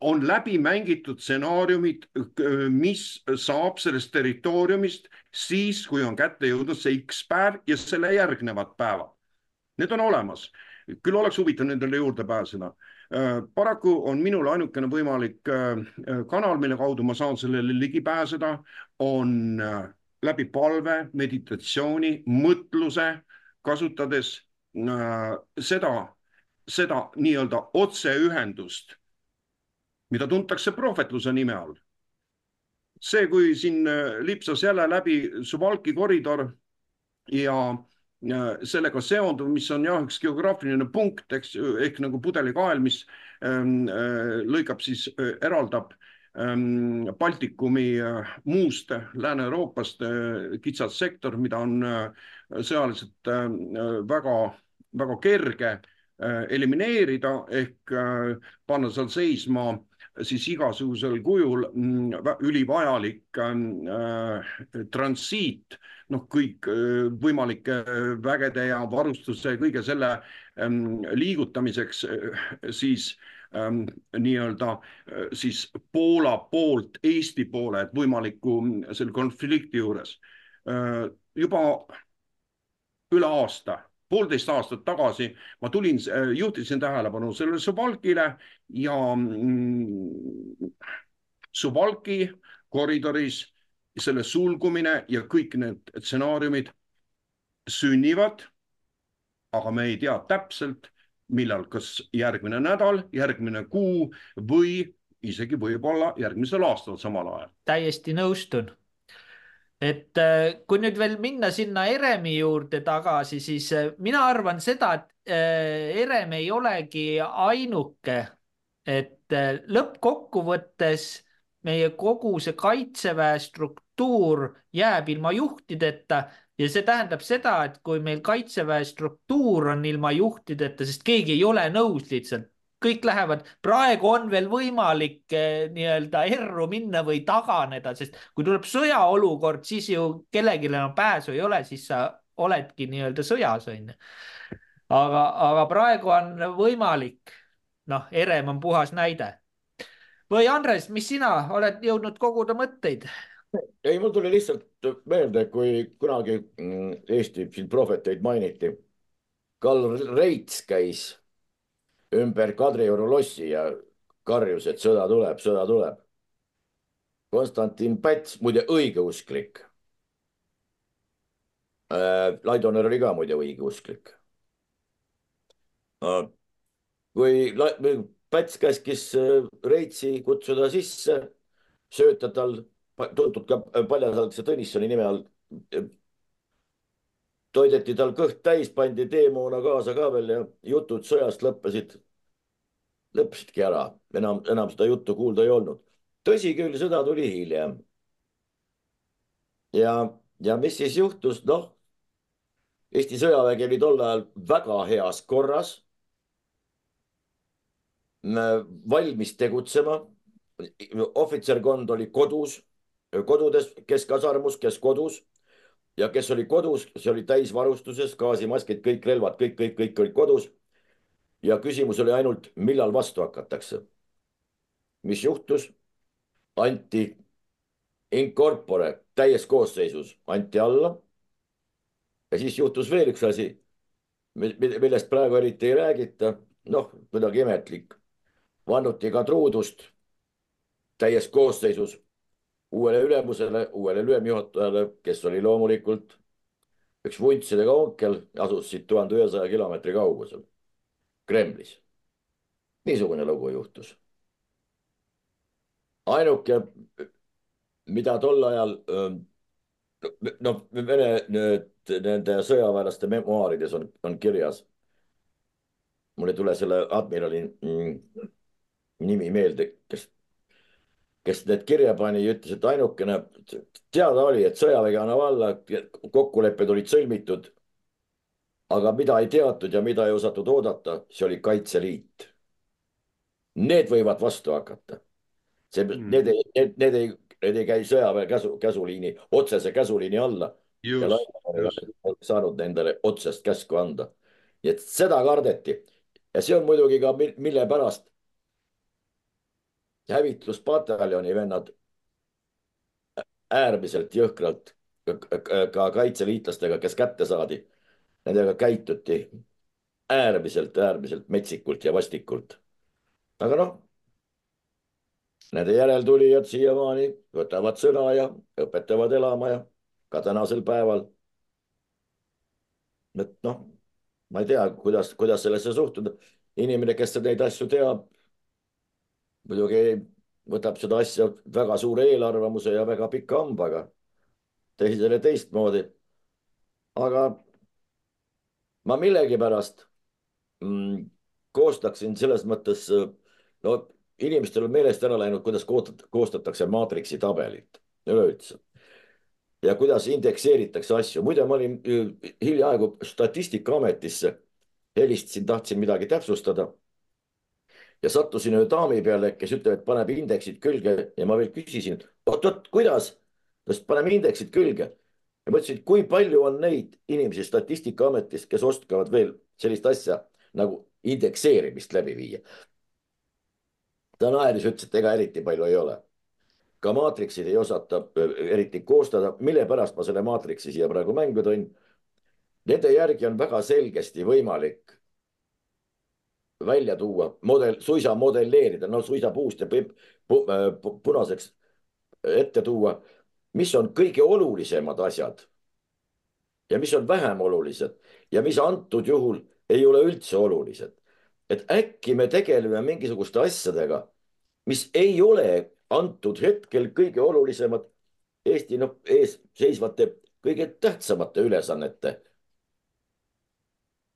on läbi mängitud stsenaariumid, mis saab sellest territooriumist siis, kui on kätte jõudnud see X päev ja selle järgnevad päevad. Need on olemas, küll oleks huvitav nendele juurde pääseda. paraku on minul ainukene võimalik kanal, mille kaudu ma saan sellele ligi pääseda, on läbi palve, meditatsiooni, mõtluse, kasutades seda, seda nii-öelda otseühendust mida tuntakse prohvetluse nime all. see, kui siin äh, lipsas jälle läbi Suwalki koridor ja sellega seonduv, mis on jah, üks geograafiline punkt, eks ehk nagu pudelikael, mis ähm, äh, lõikab siis, äh, eraldab ähm, Baltikumi muust Lääne-Euroopast kitsas sektor, mida on sõjaliselt väga, väga kerge elimineerida ehk panna seal seisma siis igasugusel kujul mm, ülivajalik äh, transiit, noh, kõik äh, võimalike vägede ja varustuse, kõige selle ähm, liigutamiseks äh, siis ähm, nii-öelda äh, siis Poola poolt Eesti poole, et võimaliku mm, selle konflikti juures. Äh, juba üle aasta poolteist aastat tagasi ma tulin, äh, juhtisin tähelepanu sellele Suwalkile ja mm, Suwalki koridoris selle sulgumine ja kõik need stsenaariumid sünnivad. aga me ei tea täpselt, millal, kas järgmine nädal, järgmine kuu või isegi võib-olla järgmisel aastal samal ajal. täiesti nõustun et äh, kui nüüd veel minna sinna Heremi juurde tagasi, siis äh, mina arvan seda, et äh, Herem ei olegi ainuke, et lõppkokkuvõttes meie kogu see kaitseväe struktuur jääb ilma juhtideta ja see tähendab seda, et kui meil kaitseväe struktuur on ilma juhtideta, sest keegi ei ole nõus lihtsalt kõik lähevad, praegu on veel võimalik eh, nii-öelda erru minna või taganeda, sest kui tuleb sõjaolukord, siis ju kellelgi enam pääsu ei ole, siis sa oledki nii-öelda sõjas onju. aga, aga praegu on võimalik. noh, Herem on puhas näide. või Andres, mis sina oled jõudnud koguda mõtteid? Ei, mul tuli lihtsalt meelde, kui kunagi mm, Eesti siin prohveteid mainiti. Karl Reits käis ümber Kadrioru lossi ja karjus, et sõda tuleb, sõda tuleb. Konstantin Päts, muide õigeusklik. Äh, Laidoner oli ka muide õigeusklik. Äh, kui Päts käskis äh, Reitsi kutsuda sisse, sööta tal tuntud ka paljasalgse Tõnissoni nime all toideti tal kõht täis, pandi teemoona kaasa ka veel ja jutud sõjast lõppesid, lõppesidki ära, enam, enam seda juttu kuulda ei olnud. tõsi küll, sõda tuli hiljem. ja, ja mis siis juhtus, noh, Eesti sõjavägi oli tol ajal väga heas korras. valmis tegutsema. ohvitserkond oli kodus, kodudes, kes kasarmus, kes kodus ja kes oli kodus, see oli täisvarustuses, gaasimaskid, kõik relvad, kõik, kõik, kõik olid kodus. ja küsimus oli ainult, millal vastu hakatakse. mis juhtus? anti in corpore täies koosseisus, anti alla. ja siis juhtus veel üks asi, millest praegu eriti ei räägita, noh, kuidagi imetlik. vannuti ka truudust täies koosseisus uuele ülemusele, uuele ülemjuhatajale, kes oli loomulikult üks vuntsidega onkel, asus siit tuhande ühesaja kilomeetri kaugusel Kremlis. niisugune lugu juhtus. ainuke, mida tol ajal noh, Vene nende sõjaväelaste memuaarides on, on kirjas. mul ei tule selle admirali mm, nimi meelde, kes kes need kirja pani ütles, et ainukene teada oli, et sõjavägi annab alla, kokkulepped olid sõlmitud. aga mida ei teatud ja mida ei osatud oodata, see oli Kaitseliit. Need võivad vastu hakata. see mm., need ei, need, need ei, need ei käi sõjaväe käsu, käsuliini, otsese käsuliini alla. saanud nendele otsest käsku anda. nii et seda kardeti ja see on muidugi ka mille pärast hävituspataljoni vennad äärmiselt jõhkralt ka kaitseliitlastega, kes kätte saadi, nendega käituti äärmiselt, äärmiselt metsikult ja vastikult. aga noh, nende järeltulijad siiamaani võtavad sõna ja õpetavad elama ja ka tänasel päeval. et noh, ma ei tea, kuidas, kuidas sellesse suhtuda. inimene, kes neid asju teab muidugi võtab seda asja väga suure eelarvamuse ja väga pika hambaga, teisele teistmoodi. aga ma millegipärast mm, koostaksin selles mõttes, no inimestel on meelest ära läinud, kuidas koostatakse maatriksi tabelit üleüldse ja kuidas indekseeritakse asju. muide, ma olin hiljaaegu Statistikaametisse, helistasin, tahtsin midagi täpsustada ja sattusin ühe daami peale, kes ütleb, et paneb indeksid külge ja ma veel küsisin, oot-oot, kuidas? ta ütles, paneme indeksid külge. ja ma ütlesin, kui palju on neid inimesi Statistikaametist, kes oskavad veel sellist asja nagu indekseerimist läbi viia. ta naeris, ütles, et ega eriti palju ei ole. ka maatriksid ei osata eriti koostada, mille pärast ma selle maatriksi siia praegu mängu tõin. Nende järgi on väga selgesti võimalik välja tuua, model, suisa modelleerida, no suisa puust ja pu, äh, punaseks ette tuua, mis on kõige olulisemad asjad ja mis on vähem olulised ja mis antud juhul ei ole üldse olulised. et äkki me tegeleme mingisuguste asjadega, mis ei ole antud hetkel kõige olulisemad Eesti noh, ees seisvate kõige tähtsamate ülesannete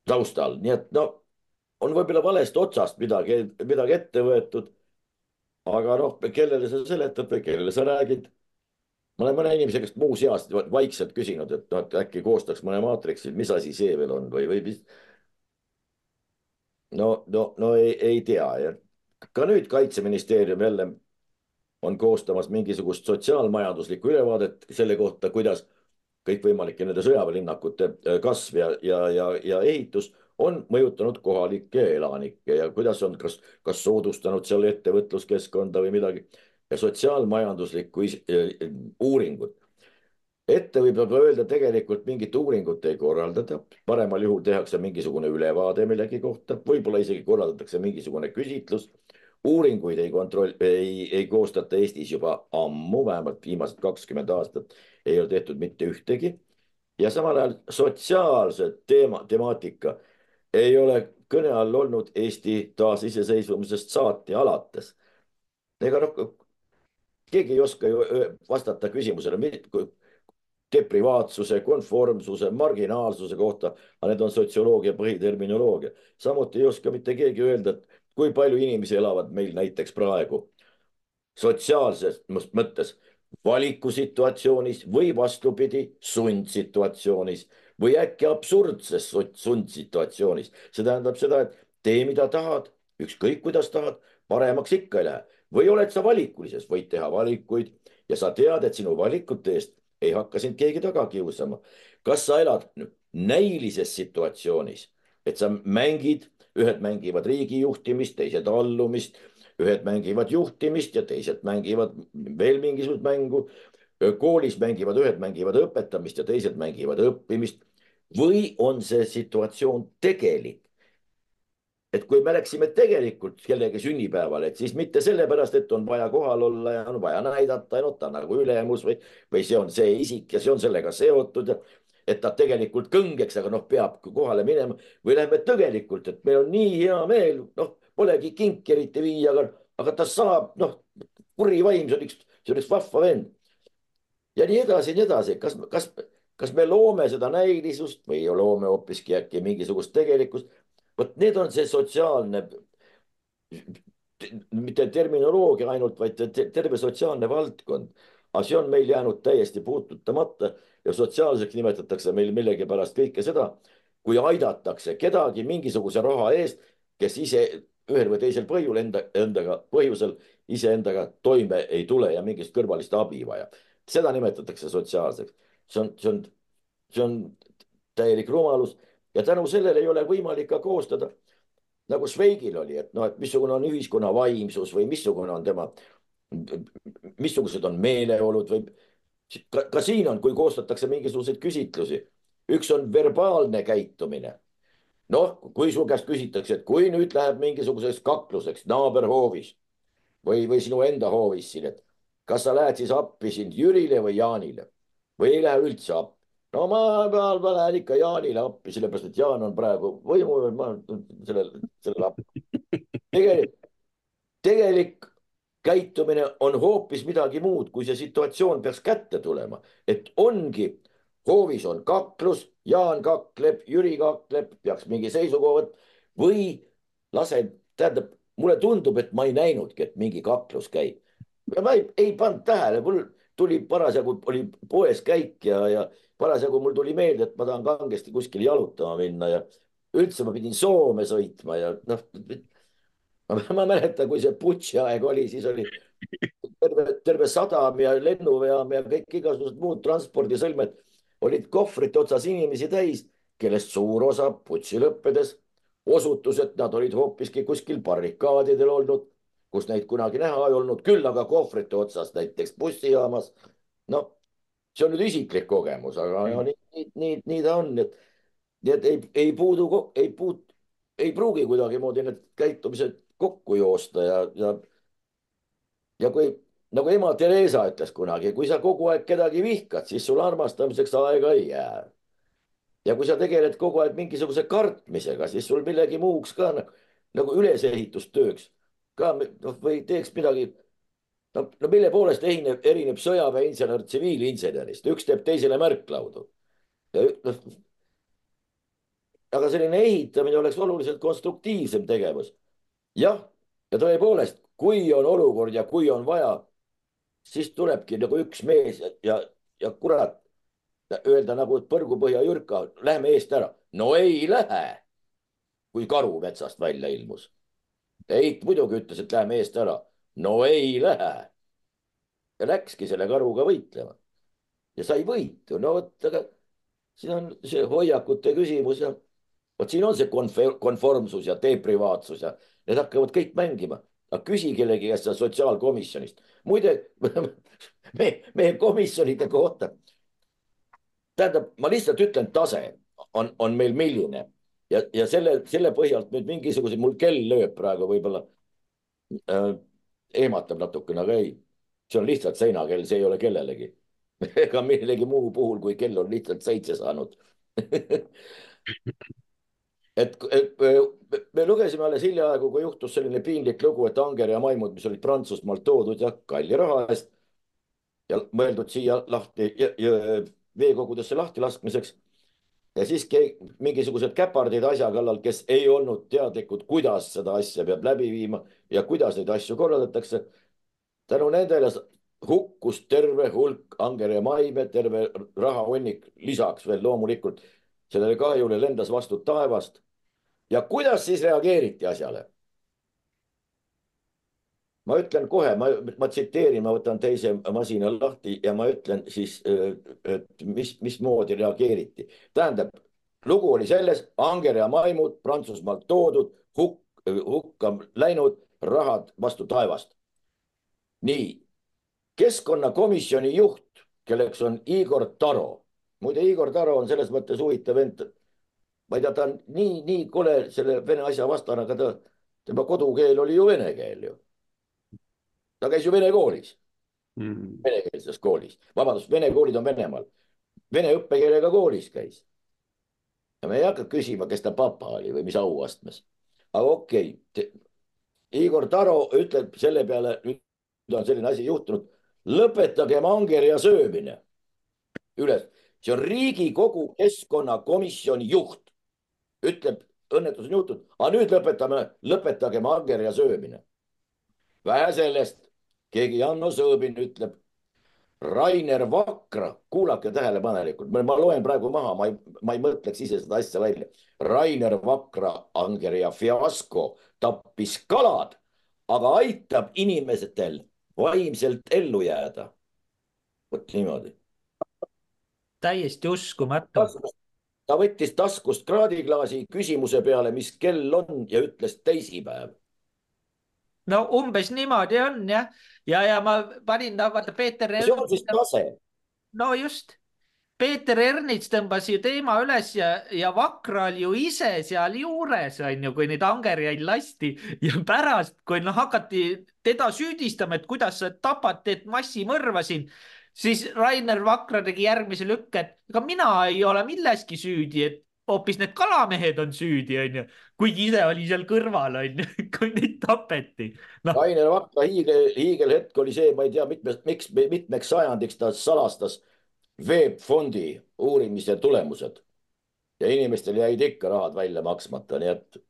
taustal, nii et no on võib-olla valest otsast midagi, midagi ette võetud. aga noh, kellele sa seletad või kellele sa räägid? ma olen mõne inimese käest muuseas vaikselt küsinud, et noh, et äkki koostaks mõne maatriksi, mis asi see veel on või, või mis. no, no, no ei, ei tea ja ka nüüd kaitseministeerium jälle on koostamas mingisugust sotsiaalmajanduslikku ülevaadet selle kohta, kuidas kõikvõimalike nende sõjaväelinnakute kasv ja, ja, ja, ja ehitus on mõjutanud kohalikke elanikke ja kuidas on, kas, kas soodustanud seal ettevõtluskeskkonda või midagi ja sotsiaalmajanduslikku eh, uuringut. ette võib öelda, tegelikult mingit uuringut ei korraldata, paremal juhul tehakse mingisugune ülevaade millegi kohta, võib-olla isegi korraldatakse mingisugune küsitlus. uuringuid ei kontroll, ei, ei koostata Eestis juba ammu, vähemalt viimased kakskümmend aastat ei ole tehtud mitte ühtegi ja samal ajal sotsiaalse teema, temaatika ei ole kõne all olnud Eesti taasiseseisvumisest saati alates. ega noh, keegi ei oska ju vastata küsimusele deprivaatsuse, konformsuse, marginaalsuse kohta, aga need on sotsioloogia põhiterminoloogia. samuti ei oska mitte keegi öelda, et kui palju inimesi elavad meil näiteks praegu sotsiaalses mõttes valikusituatsioonis või vastupidi, sundsituatsioonis või äkki absurdses sundsituatsioonis. see tähendab seda, et tee, mida tahad, ükskõik kuidas tahad, paremaks ikka ei lähe või oled sa valikulises, võid teha valikuid ja sa tead, et sinu valikute eest ei hakka sind keegi taga kiusama. kas sa elad näilises situatsioonis, et sa mängid, ühed mängivad riigi juhtimist, teised allumist, ühed mängivad juhtimist ja teised mängivad veel mingisugust mängu. Koolis mängivad, ühed mängivad õpetamist ja teised mängivad õppimist. või on see situatsioon tegelik? et kui me läksime tegelikult kellegi sünnipäevale, et siis mitte sellepärast, et on vaja kohal olla ja on vaja näidata, et ta on nagu ülemus või, või see on see isik ja see on sellega seotud ja et ta tegelikult kõngeks, aga noh, peab kohale minema või lähme tegelikult, et meil on nii hea meel, noh, polegi kinki eriti viia, aga, aga ta saab, noh, kuri vaim, see on üks, see on üks vahva vend. Ja nii edasi ja nii edasi, kas, kas, kas me loome seda näilisust või loome hoopiski äkki mingisugust tegelikkust vot need on see sotsiaalne, mitte terminoloogia ainult, vaid terve sotsiaalne valdkond. aga see on meil jäänud täiesti puututamata ja sotsiaalseks nimetatakse meil millegipärast kõike seda, kui aidatakse kedagi mingisuguse raha eest, kes ise ühel või teisel põhjul enda, endaga, põhjusel iseendaga toime ei tule ja mingit kõrvalist abi vajab. Seda nimetatakse sotsiaalseks. see on, see on, see on täielik rumalus ja tänu sellele ei ole võimalik ka koostada nagu Šveigil oli, et noh, et missugune on ühiskonna vaimsus või missugune on tema, missugused on meeleolud või ka, ka siin on, kui koostatakse mingisuguseid küsitlusi, üks on verbaalne käitumine. noh, kui su käest küsitakse, et kui nüüd läheb mingisuguseks kakluseks naaberhoovis või, või sinu enda hoovis siin, et kas sa lähed siis appi siin Jürile või Jaanile või ei lähe üldse appi no ma, ma, ma lähen ikka Jaanile appi, sellepärast et Jaan on praegu võimul, ma sellele, sellele appi. tegelik, tegelik käitumine on hoopis midagi muud, kui see situatsioon peaks kätte tulema, et ongi, hoovis on kaklus, Jaan kakleb, Jüri kakleb, peaks mingi seisukoha võtma või laseb, tähendab, mulle tundub, et ma ei näinudki, et mingi kaklus käib. Ma ei, ei pannud tähele, mul tuli parasjagu oli poes käik ja, ja parasjagu mul tuli meelde, et ma tahan kangesti kuskile jalutama minna ja üldse ma pidin Soome sõitma ja noh, ma mäletan, kui see Butši aeg oli, siis oli terve, terve sadam ja lennujaam ja kõik igasugused muud transpordisõlmed olid kohvrite otsas inimesi täis, kellest suur osa Butši lõppedes osutus, et nad olid hoopiski kuskil barrikaadidel olnud, kus neid kunagi näha ei olnud, küll aga kohvrite otsas näiteks bussijaamas. noh, see on nüüd isiklik kogemus, aga mm. nii, nii, nii, nii ta on, et nii et ei, ei puudu, ei puut-, ei pruugi kuidagimoodi need käitumised kokku joosta ja, ja ja kui nagu ema Theresa ütles kunagi, kui sa kogu aeg kedagi vihkad, siis sul armastamiseks aega ei jää. ja kui sa tegeled kogu aeg mingisuguse kartmisega, siis sul millegi muuks ka nagu, nagu ülesehitustööks ka noh, või teeks midagi no, no mille poolest erineb, erineb sõjaväeinsener tsiviilinsenerist, üks teeb teisele märklaudu. noh, aga selline ehitamine oleks oluliselt konstruktiivsem tegevus. jah, ja tõepoolest, kui on olukord ja kui on vaja, siis tulebki nagu üks mees ja, ja kurat, öelda nagu põrgupõhja Jürka, lähme eest ära. no ei lähe, kui karu metsast välja ilmus. Heit muidugi ütles, et lähme eest ära no ei lähe. ja läkski selle karuga võitlema ja sai võitu, no vot, aga siin on see hoiakute küsimus ja vot siin on see konformsus ja deprivaatsus ja need hakkavad kõik mängima. aga küsi kellegi käest seal sotsiaalkomisjonist. muide (laughs) me, meie komisjonide kohta. tähendab, ma lihtsalt ütlen, tase on, on meil milline ja, ja selle, selle põhjalt nüüd mingisuguse, mul kell lööb praegu võib-olla. Äh, ehmatab natukene, aga ei, see on lihtsalt seinakell, see ei ole kellelegi. (laughs) Ega millegi muu puhul, kui kell on lihtsalt seitse saanud. (laughs) Et, et me lugesime alles hiljaaegu, kui juhtus selline piinlik lugu, et Anger ja maimud, mis olid Prantsusmaalt toodud ja kalli raha eest ja mõeldud siia lahti veekogudesse lahti laskmiseks ja siis mingisugused käpardid asja kallal, kes ei olnud teadlikud, kuidas seda asja peab läbi viima ja kuidas neid asju korraldatakse. tänu nendele hukkus terve hulk Anger ja Maive, terve rahahunnik, lisaks veel loomulikult sellele kahjule lendas vastu taevast. ja kuidas siis reageeriti asjale? Ma ütlen kohe, ma, ma tsiteerin, ma võtan teise masina lahti ja ma ütlen siis, et mis, mismoodi reageeriti. tähendab, lugu oli selles, Anger ja Maimud Prantsusmaalt toodud, hukk, hukka läinud, rahad vastu taevast. nii, keskkonnakomisjoni juht, kelleks on Igor Taro. muide, Igor Taro on selles mõttes huvitav vend. ma ei tea, ta on nii, nii kole selle vene asja vastane, aga ta, tema kodukeel oli ju vene keel ju. Ta käis ju vene koolis mm., venekeelses koolis, vabandust, vene koolid on Venemaal. Vene õppekeelega koolis käis. ja me ei hakka küsima, kes ta papa oli või mis auastmes. aga okei okay., Igor Taro ütleb selle peale, nüüd on selline asi juhtunud lõpetagem angerja söömine. üles, see on Riigikogu keskkonnakomisjoni juht, ütleb, õnnetus on juhtunud, aga nüüd lõpetame, lõpetagem angerja söömine. vähe sellest, keegi Janno Sõõbin ütleb. Rainer Vakra, kuulake tähelepanelikult, ma loen praegu maha, ma ei, ma ei mõtleks ise seda asja välja. Rainer Vakra, angerja fiasko, tappis kalad, aga aitab inimestel vaimselt ellu jääda. vot niimoodi. täiesti uskumatu. ta võttis taskust kraadiklaasi küsimuse peale, mis kell on ja ütles teisipäev. No umbes niimoodi on jah, ja, ja ma panin, vaata Peeter. see on siis tase. no just Peeter Ernits tõmbas ju teema üles ja, ja Vakra oli ju ise seal juures, on ju, kui neid angerjaid lasti ja pärast, kui noh, hakati teda süüdistama, et kuidas sa tapad, teed massimõrva siin, siis Rainer Vakra tegi järgmise lükke, et ega mina ei ole milleski süüdi, et hoopis need kalamehed on süüdi, onju, kuigi ise oli seal kõrval, onju, (laughs) kui neid tapeti no.. Rainer Vakra hiigel, hiigelhetk oli see, ma ei tea, mitmes, miks, mitmeks sajandiks ta salastas VEB Fondi uurimise tulemused ja inimestel jäid ikka rahad välja maksmata, nii et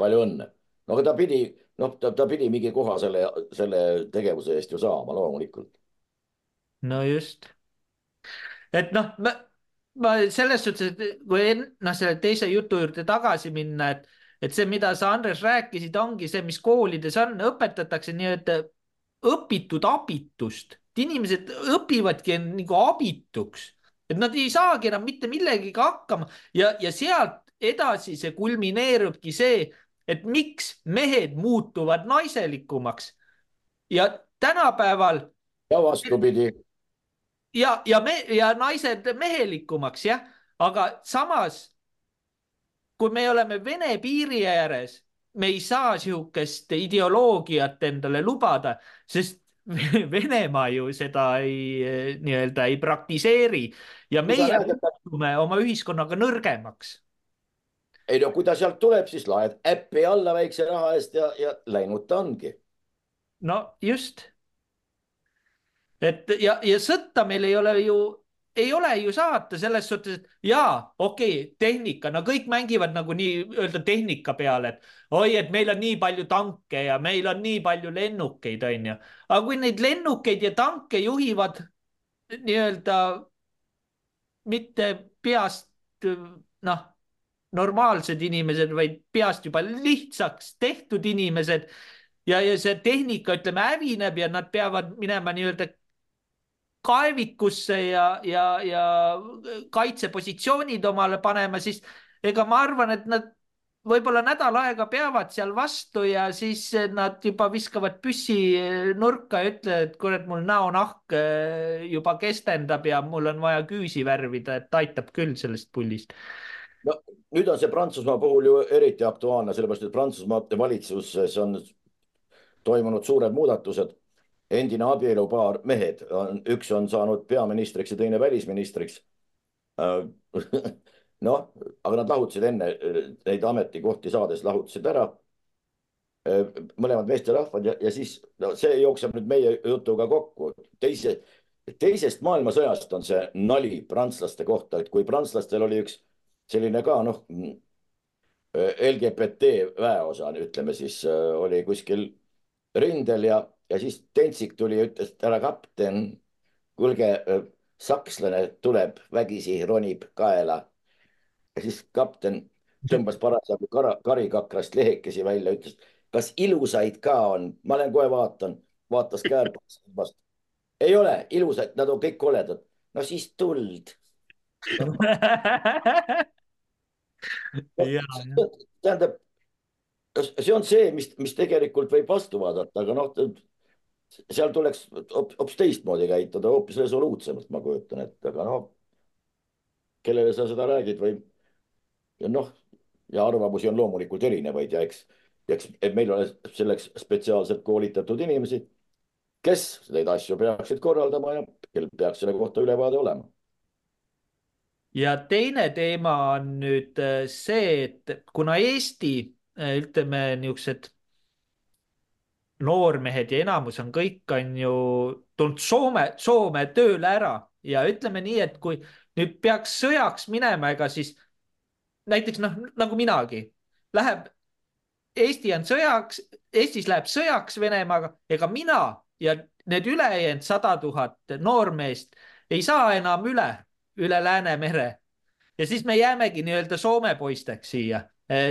palju õnne. no aga ta pidi, noh, ta, ta pidi mingi koha selle, selle tegevuse eest ju saama loomulikult. no just. et noh, ma, ma selles suhtes, et kui noh, selle teise jutu juurde tagasi minna, et, et see, mida sa, Andres, rääkisid, ongi see, mis koolides on, õpetatakse nii-öelda õpitud abitust inimesed õpivadki nagu abituks, et nad ei saagi enam mitte millegagi hakkama ja, ja sealt edasi see kulmineerubki see, et miks mehed muutuvad naiselikumaks ja tänapäeval. ja vastupidi. Ja, ja me ja naised mehelikumaks jah, aga samas kui me oleme Vene piiri ääres, me ei saa sihukest ideoloogiat endale lubada, sest (laughs) Venemaa ju seda ei nii-öelda ei praktiseeri ja meie muutume oma ühiskonnaga nõrgemaks. ei no kui ta sealt tuleb, siis laed äppi alla väikse raha eest ja, ja läinud ta ongi. no just. Et ja, ja sõtta meil ei ole ju ei ole ju saata selles suhtes, et jaa, okei okay,, tehnika, no kõik mängivad nagu nii-öelda tehnika peale, et oi, et meil on nii palju tanke ja meil on nii palju lennukeid, onju. aga kui neid lennukeid ja tanke juhivad nii-öelda mitte peast, noh, normaalsed inimesed, vaid peast juba lihtsaks tehtud inimesed ja, ja see tehnika, ütleme, hävineb ja nad peavad minema nii-öelda kaevikusse ja, ja, ja kaitsepositsioonid omale panema, siis ega ma arvan, et nad võib-olla nädal aega peavad seal vastu ja siis nad juba viskavad püssi nurka ja ütlevad, et kurat, mul näonahk äh, juba kestendab ja mul on vaja küüsi värvida, et aitab küll sellest pullist. no nüüd on see Prantsusmaa puhul ju eriti aktuaalne, sellepärast et Prantsusmaa valitsuses on toimunud suured muudatused endine abielupaar mehed üks on saanud peaministriks ja teine välisministriks. (laughs) Noh, aga nad lahutasid enne neid ametikohti saades, lahutasid ära. Mõlemad meesterahvad ja, ja siis no, see jookseb nüüd meie jutuga kokku. teise, teisest maailmasõjast on see nali prantslaste kohta, et kui prantslastel oli üks selline ka noh, LGBT väeosa, ütleme siis oli kuskil rindel ja ja siis Tentsik tuli ja ütles, et härra kapten, kuulge, sakslane tuleb vägisi, ronib kaela. ja siis kapten tõmbas parasjagu kara, karikakrast lehekesi välja, ütles, kas ilusaid ka on, ma lähen kohe vaatan, vaatas käärpast. ei ole ilusaid, nad on kõik koledad. no siis tuld (laughs) tähendab, see on see, mis, mis tegelikult võib vastu vaadata, aga noh, seal tuleks hoopis teistmoodi käituda, hoopis resoluutsemalt, ma kujutan ette, aga noh, kellele sa seda räägid või noh, ja arvamusi on loomulikult erinevaid ja eks, eks meil ole selleks spetsiaalselt koolitatud inimesi, kes neid asju peaksid korraldama ja kel peaks selle kohta ülevaade olema. Ja teine teema on nüüd äh, see, et kuna Eesti äh, ütleme niisugused noormehed ja enamus on kõik, on ju tulnud Soome, Soome tööle ära ja ütleme nii, et kui nüüd peaks sõjaks minema, ega siis näiteks noh, nagu minagi, läheb, Eesti on sõjaks, Eestis läheb sõjaks Venemaaga, ega mina ja need ülejäänud sada tuhat noormeest ei saa enam üle, üle Läänemere. ja siis me jäämegi nii-öelda Soome poisteks siia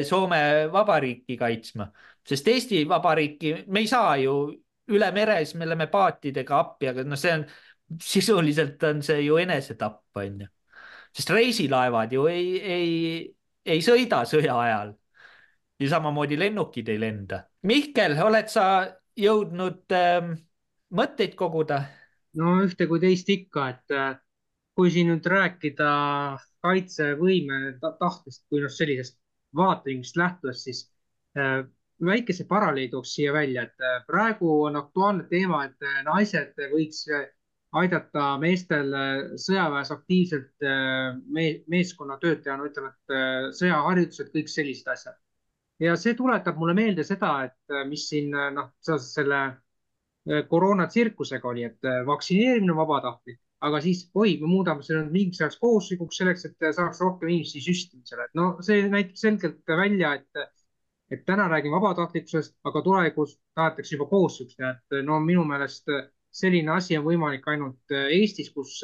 Soome Vabariiki kaitsma, sest Eesti Vabariiki me ei saa ju üle mere, siis me läheme paatidega appi, aga noh, see on sisuliselt on see ju enesetapp, on ju. sest reisilaevad ju ei, ei, ei sõida sõja ajal. ja samamoodi lennukid ei lenda. Mihkel, oled sa jõudnud ähm, mõtteid koguda? no ühte kui teist ikka, et äh, kui siin nüüd rääkida kaitsevõime tahtest kui noh, sellisest vaatevinklist lähtudes, siis äh, väikese paralleeli tooks siia välja, et äh, praegu on aktuaalne teema, et äh, naised võiks aidata meestel sõjaväes aktiivselt me, meeskonnatöötajana, ütleme, et sõjaharjutused, kõik sellised asjad. ja see tuletab mulle meelde seda, et mis siin noh, seoses selle koroonatsirkusega oli, et vaktsineerimine on vabatahtlik aga siis, oi, me muudame selle mingiks ajaks kohustuslikuks selleks, et saaks rohkem inimesi süstimisele. no see näitab selgelt välja, et, et täna räägime vabatahtlikkusest, aga tulevikus tahetakse juba kohustuslikuks teha, et no minu meelest selline asi on võimalik ainult Eestis, kus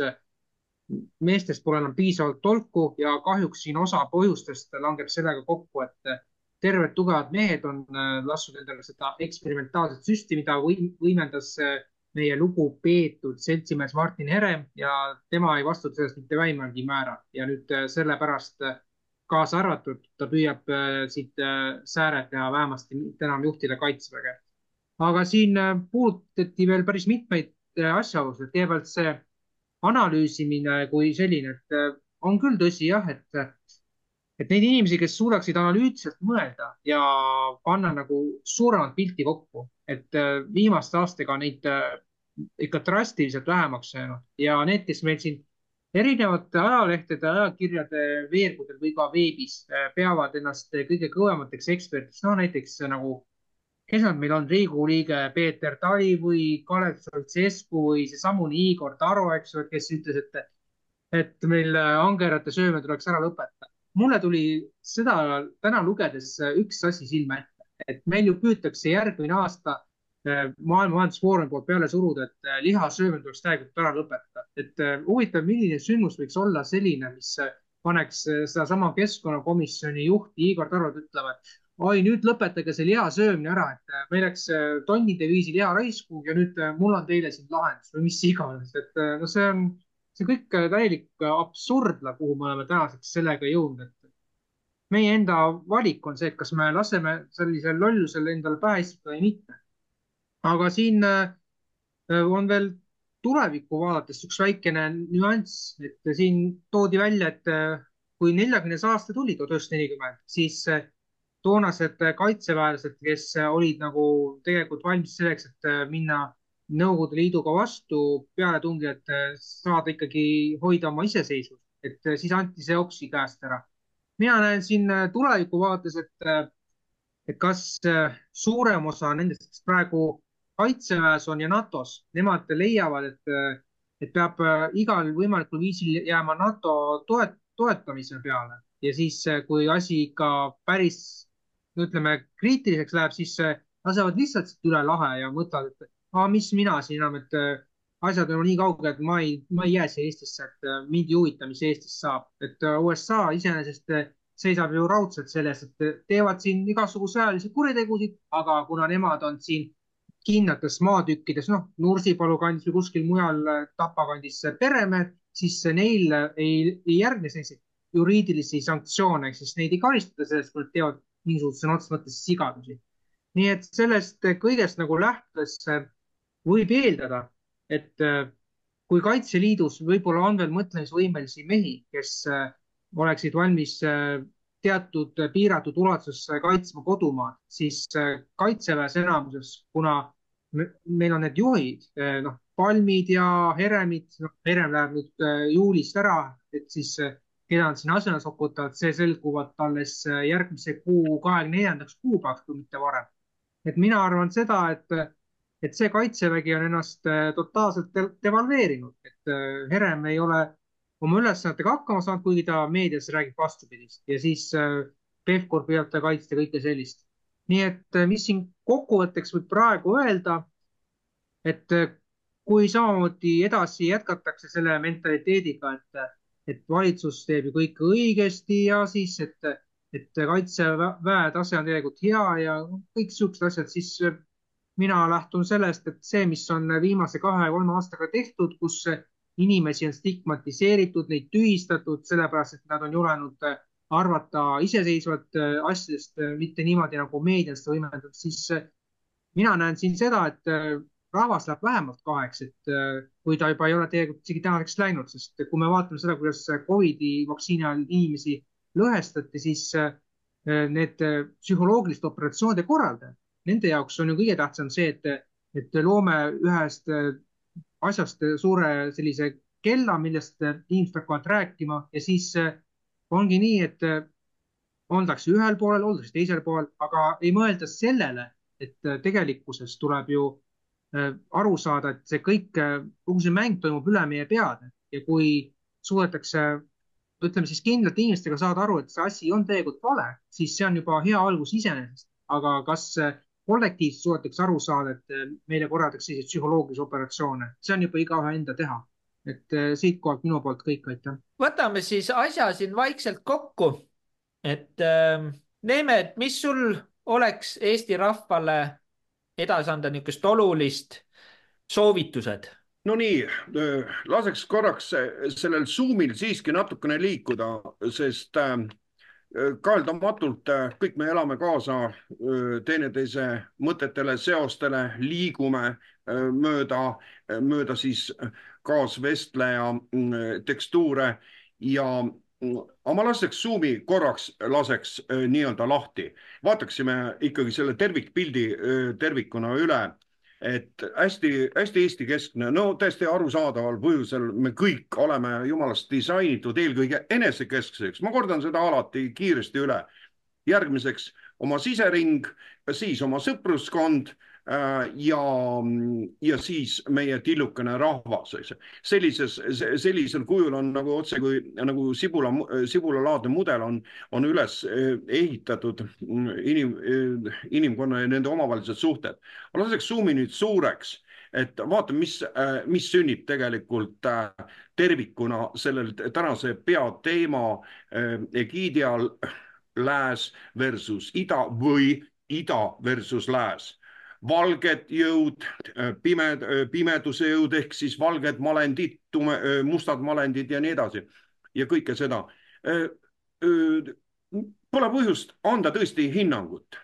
meestest pole enam piisavalt tolku ja kahjuks siin osa põhjustest langeb sellega kokku, et terved tugevad mehed on lasknud endale seda eksperimentaalset süsti, mida võimendas meie lugupeetud seltsimees Martin Herem ja tema ei vastuta sellest mitte vähimalgi määral ja nüüd äh, sellepärast äh, kaasa arvatud, ta püüab äh, siit sääret teha, vähemasti mitte enam juhtida kaitseväge. aga siin puudutati veel päris mitmeid asjaolusid, kõigepealt see analüüsimine kui selline, et on küll tõsi jah, et, et neid inimesi, kes suudaksid analüütiliselt mõelda ja panna nagu suuremat pilti kokku, et viimaste aastatega neid ikka drastiliselt vähemaks jäänud ja need, kes meil siin erinevate ajalehtede, ajakirjade veergudel või ka veebis äh, peavad ennast kõige kõvemateks ekspertideks, no näiteks nagu, kes nad meil on, Riigikogu liige Peeter Tali või Kalev Stoicescu või seesamune Igor Taro, eks ju, kes ütles, et, et meil angerate söömine tuleks ära lõpetada. mulle tuli seda täna lugedes üks asi silma ette, et meil ju püütakse järgmine aasta Äh, maailma Majandusfoorumi poolt peale suruda, et äh, liha söömine tuleks täielikult ära lõpetada. et äh, huvitav, milline sündmus võiks olla selline, mis paneks sedasama keskkonnakomisjoni juhti Igor Tarot ütlema, et oi, nüüd lõpetage see liha söömine ära, et meil läks tonnide viisi liha raisku ja nüüd mul on teile siin lahendus või mis iganes, et no see on, see kõik täielik absurd, kuhu me oleme tänaseks sellega jõudnud, et meie enda valik on see, et kas me laseme sellisel lollusel endale pähe istuda või mitte aga siin äh, on veel tulevikku vaadates üks väikene nüanss, et siin toodi välja, et äh, kui neljakümnes aasta tuli, tuhat üheksasada nelikümmend, siis äh, toonased kaitseväelased, kes olid nagu tegelikult valmis selleks, et minna Nõukogude Liiduga vastu pealetungi, et saada ikkagi hoida oma iseseisvust, et siis anti see oksi käest ära. mina näen siin tuleviku vaates, et, et kas suurem osa nendest, kes praegu kaitseväes on ja NATO-s, nemad leiavad, et, et peab äh, igal võimalikul viisil jääma NATO toet, toetamise peale. Ja siis, äh, kui asi ikka päris, ütleme, kriitiliseks läheb, siis äh, lasevad lihtsalt üle lahe ja mõtlevad, et aga mis mina siin enam, et asjad on nii kaugel, et ma ei, ma ei jää siia Eestisse, et mind ei huvita, mis Eestis saab, et USA iseenesest seisab ju raudselt selles, et teevad siin igasugu sõjalisi kuritegusid, aga kuna nemad on siin kindlates maatükkides, noh, Nursipalu kandis või kuskil mujal Tapa kandis peremehed, siis neil ei, ei järgne selliseid juriidilisi sanktsioone, ehk siis neid ei karistata sellest, kui nad teevad mingisuguseid sõna otseses mõttes sigadusi. nii et sellest kõigest nagu lähtudes võib eeldada, et kui Kaitseliidus võib-olla on veel mõtlemisvõimelisi mehi, kes oleksid valmis teatud piiratud ulatuses kaitsma kodumaad, siis kaitseväes enamuses, kuna meil on need juhid, noh, Palmid ja Heremid, noh, Herem läheb nüüd juulist ära, et siis keda nad sinna asemele sokutavad, see selguvad alles järgmise kuu kahekümne neljandaks kuupäevaks, kui mitte varem. et mina arvan seda, et, et see kaitsevägi on ennast totaalselt devalveerinud, et Herem ei ole oma ülesannetega hakkama saanud, kuigi ta meedias räägib vastupidist ja siis Pevkur püüab ta kaitsta kõike sellist. Nii et mis siin kokkuvõtteks võib praegu öelda, et kui samamoodi edasi jätkatakse selle mentaliteediga, et et valitsus teeb ju kõike õigesti ja siis, et, et kaitseväe tase on tegelikult hea ja kõik siuksed asjad, siis mina lähtun sellest, et see, mis on viimase kahe-kolme aastaga tehtud, kus inimesi on stigmatiseeritud, neid tühistatud, sellepärast et nad on julenud arvata iseseisvalt asjadest, mitte niimoodi nagu meedias võimendatud, siis mina näen siin seda, et rahvas läheb vähemalt kaheks, et äh, kui ta juba ei ole tegelikult isegi tänaseks läinud, sest kui me vaatame seda, kuidas Covidi vaktsiini ajal inimesi lõhestati, siis äh, need äh, psühholoogiliste operatsioonide korraldajad, nende jaoks on ju kõige tähtsam see, et, et loome ühest asjast suure sellise kella, millest inimesed hakkavad rääkima ja siis ongi nii, et oldakse ühel poolel, oldakse teisel poolel, aga ei mõelda sellele, et tegelikkuses tuleb ju Äh, aru saada, et see kõik, äh, kogu see mäng toimub üle meie peade ja kui suudetakse, ütleme siis kindlate inimestega saada aru, et see asi on tegelikult vale, siis see on juba hea algus iseenesest. aga kas kollektiivselt suudetakse aru saada, et äh, meile korraldatakse selliseid psühholoogilisi operatsioone, see on juba igaühe enda teha. Et siitkohalt minu poolt kõik, aitäh. võtame siis asja siin vaikselt kokku. et äh, Neeme, et mis sul oleks Eesti rahvale edasi anda niisugust olulist soovitused? Nonii, laseks korraks sellel Zoomil siiski natukene liikuda, sest äh, kaeldamatult äh, kõik me elame kaasa äh, teineteise mõtetele, seostele, liigume mööda, mööda siis kaasvestleja tekstuure ja aga ma laseks Zoomi korraks, laseks äh, nii-öelda lahti, vaataksime ikkagi selle tervikpildi äh, tervikuna üle. et hästi-hästi Eesti-keskne, no täiesti arusaadaval põhjusel me kõik oleme jumalast disainitud eelkõige enesekeskseks, ma kordan seda alati kiiresti üle. järgmiseks oma sisering, siis oma sõpruskond ja, ja siis meie tillukene rahvas, eks. sellises, sellisel kujul on nagu otse kui nagu sibula, sibulalaadne mudel on, on üles äh, ehitatud inim, äh, inimkonna ja nende omavahelised suhted. ma laseks suumi nüüd suureks et vaatame, mis, mis sünnib tegelikult tervikuna sellel tänase peateema egiidi all lääs versus ida või ida versus lääs valged jõud, äh, pimed, äh, pimeduse jõud ehk siis valged malendid, tume, äh, mustad malendid ja nii edasi ja kõike seda. Pole põhjust anda tõesti hinnangut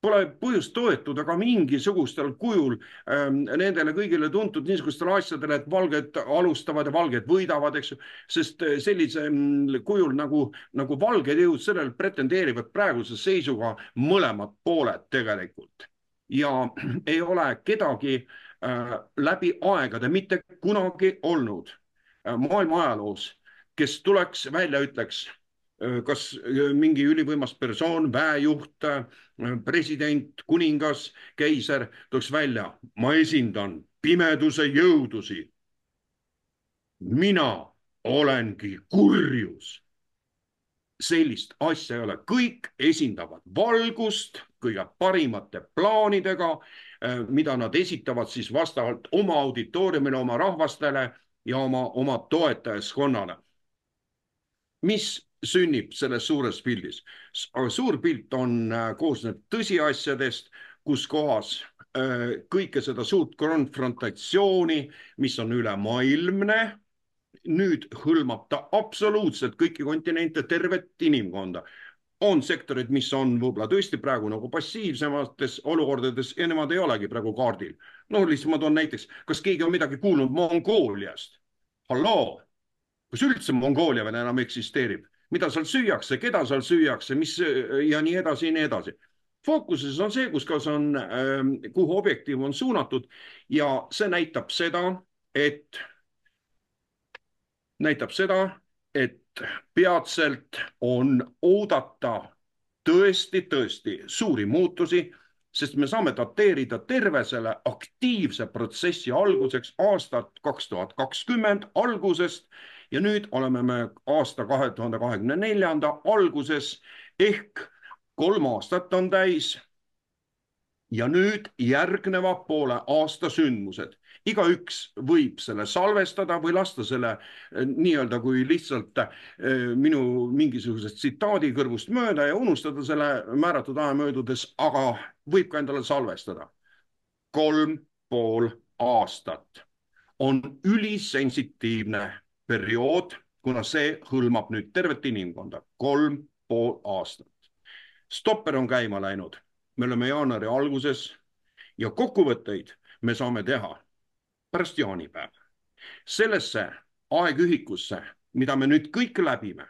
pole põhjust toetuda ka mingisugustel kujul ähm, nendele kõigile tuntud niisugustele asjadele, et valged alustavad ja valged võidavad, eks ju, sest sellisel mm, kujul nagu, nagu valged jõud, sellele pretendeerivad praeguse seisuga mõlemad pooled tegelikult ja (clears throat) ei ole kedagi äh, läbi aegade mitte kunagi olnud äh, maailma ajaloos, kes tuleks välja, ütleks äh, kas mingi ülivõimas persoon, väejuht, president, kuningas, keiser tuleks välja, ma esindan pimeduse jõudusid. mina olengi kurjus. sellist asja ei ole, kõik esindavad valgust kõige parimate plaanidega, mida nad esitavad siis vastavalt oma auditooriumile, oma rahvastele ja oma, oma toetajaskonnale. mis sünnib selles suures pildis? suur pilt on, koosneb tõsiasjadest, kus kohas kõike seda suurt konfrontatsiooni, mis on ülemaailmne nüüd hõlmab ta absoluutselt kõiki kontinente, tervet inimkonda. On sektorid, mis on võib-olla tõesti praegu nagu passiivsemates olukordades ja nemad ei olegi praegu kaardil. no lihtsalt ma toon näiteks, kas keegi on midagi kuulnud Mongooliast? halloo, kas üldse Mongoolia veel enam eksisteerib, mida seal süüakse, keda seal süüakse, mis ja nii edasi ja nii edasi fookuses on see, kus, kas on, kuhu objektiiv on suunatud ja see näitab seda, et näitab seda, et peatselt on oodata tõesti, tõesti suuri muutusi, sest me saame dateerida terve selle aktiivse protsessi alguseks aastat kaks tuhat kakskümmend algusest ja nüüd oleme me aasta kahe tuhande kahekümne neljanda alguses ehk kolm aastat on täis. ja nüüd järgneva poole aasta sündmused igaüks võib selle salvestada või lasta selle eh, nii-öelda kui lihtsalt eh, minu mingisugusest tsitaadi kõrvust mööda ja unustada selle määratud aja möödudes, aga võib ka endale salvestada. kolm pool aastat on ülisensitiivne periood, kuna see hõlmab nüüd tervet inimkonda, kolm pool aastat. stopper on käima läinud, me oleme jaanuari alguses ja kokkuvõtteid me saame teha pärast jaanipäeva. sellesse aegühikusse, mida me nüüd kõik läbime,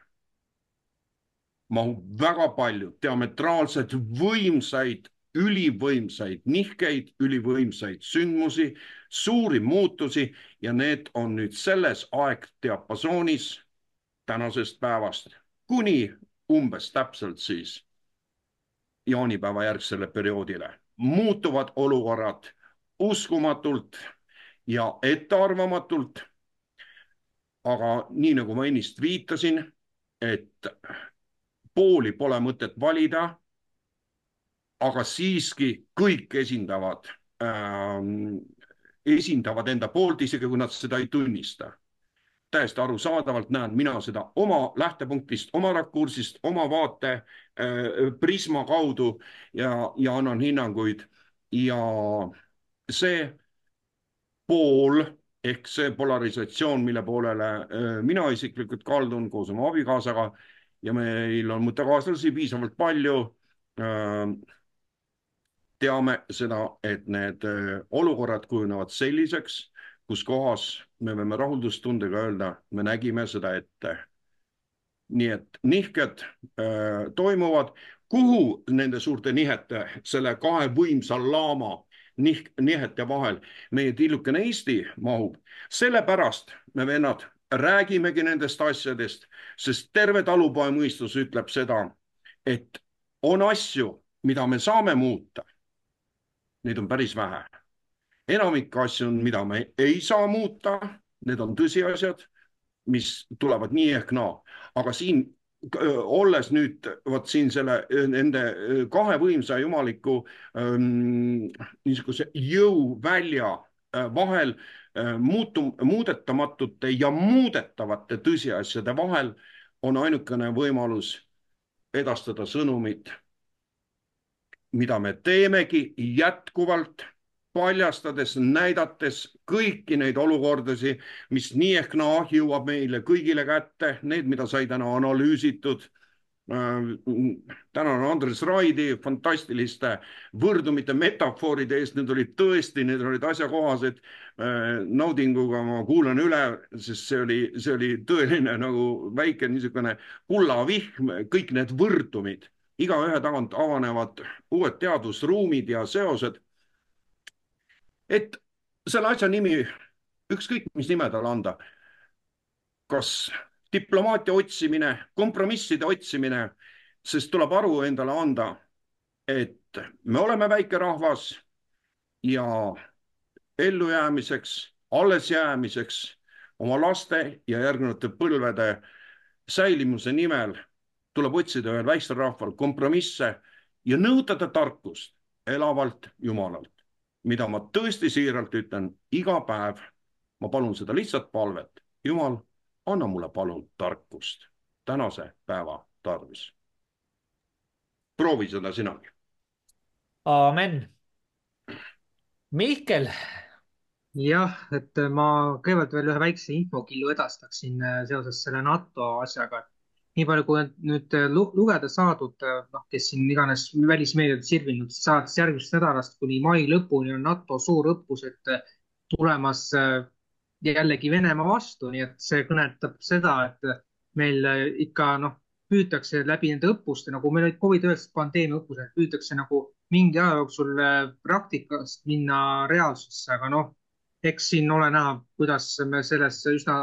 mahub väga palju diametraalselt võimsaid, ülivõimsaid nihkeid, ülivõimsaid sündmusi, suuri muutusi ja need on nüüd selles aegdiapasoonis tänasest päevast kuni umbes täpselt siis jaanipäeva järgsele perioodile muutuvad olukorrad uskumatult ja ettearvamatult. aga nii nagu ma ennist viitasin, et pooli pole mõtet valida. aga siiski kõik esindavad ähm,, esindavad enda poolt, isegi kui nad seda ei tunnista täiesti arusaadavalt näen mina seda oma lähtepunktist, oma rakursist, oma vaate äh, prisma kaudu ja, ja annan hinnanguid ja see pool ehk see polarisatsioon, mille poolele äh, mina isiklikult kaldun koos oma abikaasaga ja meil on mõttekaaslasi piisavalt palju. Äh, teame seda, et need äh, olukorrad kujunevad selliseks, kus kohas me võime rahuldustundega öelda, me nägime seda ette. nii et nihked toimuvad, kuhu nende suurte nihete, selle kahe võimsa laama nih-, nihete vahel meie tillukene Eesti mahub. sellepärast me, vennad, räägimegi nendest asjadest, sest terve talupojamõistus ütleb seda, et on asju, mida me saame muuta. Neid on päris vähe. enamik asju on, mida me ei saa muuta, need on tõsiasjad, mis tulevad nii ehk naa, aga siin olles nüüd vot siin selle nende kahe võimsa jumaliku niisuguse jõuvälja vahel muutum-, muudetamatute ja muudetavate tõsiasjade vahel on ainukene võimalus edastada sõnumit, mida me teemegi jätkuvalt paljastades, näidates kõiki neid olukordasid, mis nii ehk naa jõuab meile kõigile kätte, need, mida sai täna analüüsitud. tänan Andres Raidi fantastiliste võrdumite metafooride eest, need olid tõesti, need olid asjakohased. naudinguga ma kuulan üle, sest see oli, see oli tõeline nagu väike niisugune kullavihm, kõik need võrdumid igaühe tagant avanevad uued teadusruumid ja seosed et selle asja nimi, ükskõik mis nime talle anda, kas diplomaatia otsimine, kompromisside otsimine, sest tuleb aru endale anda, et me oleme väike rahvas ja ellujäämiseks, allesjäämiseks, oma laste ja järgnevate põlvede säilimuse nimel tuleb otsida ühel väiksel rahval kompromisse ja nõutada tarkust elavalt Jumalalt mida ma tõesti siiralt ütlen iga päev. ma palun seda lihtsat palvet. Jumal, anna mulle palun tarkust tänase päeva tarvis. proovi seda sinagi. aamen. Mihkel. jah, et ma kõigepealt veel ühe väikse infokillu edastaksin äh, seoses selle NATO asjaga. Nii palju, kui nüüd lugeda saadud, noh, kes siin iganes välismeediat sirvinud, alates järgmisest nädalast kuni mai lõpuni on NATO suurõppused tulemas äh, jällegi Venemaa vastu, nii et see kõnetab seda, et meil äh, ikka noh, püütakse läbi nende õppuste, nagu meil olid Covid-19 pandeemia õppused, püütakse nagu mingi aja jooksul äh, praktikast minna reaalsusse, aga noh, eks siin ole näha, kuidas me selles üsna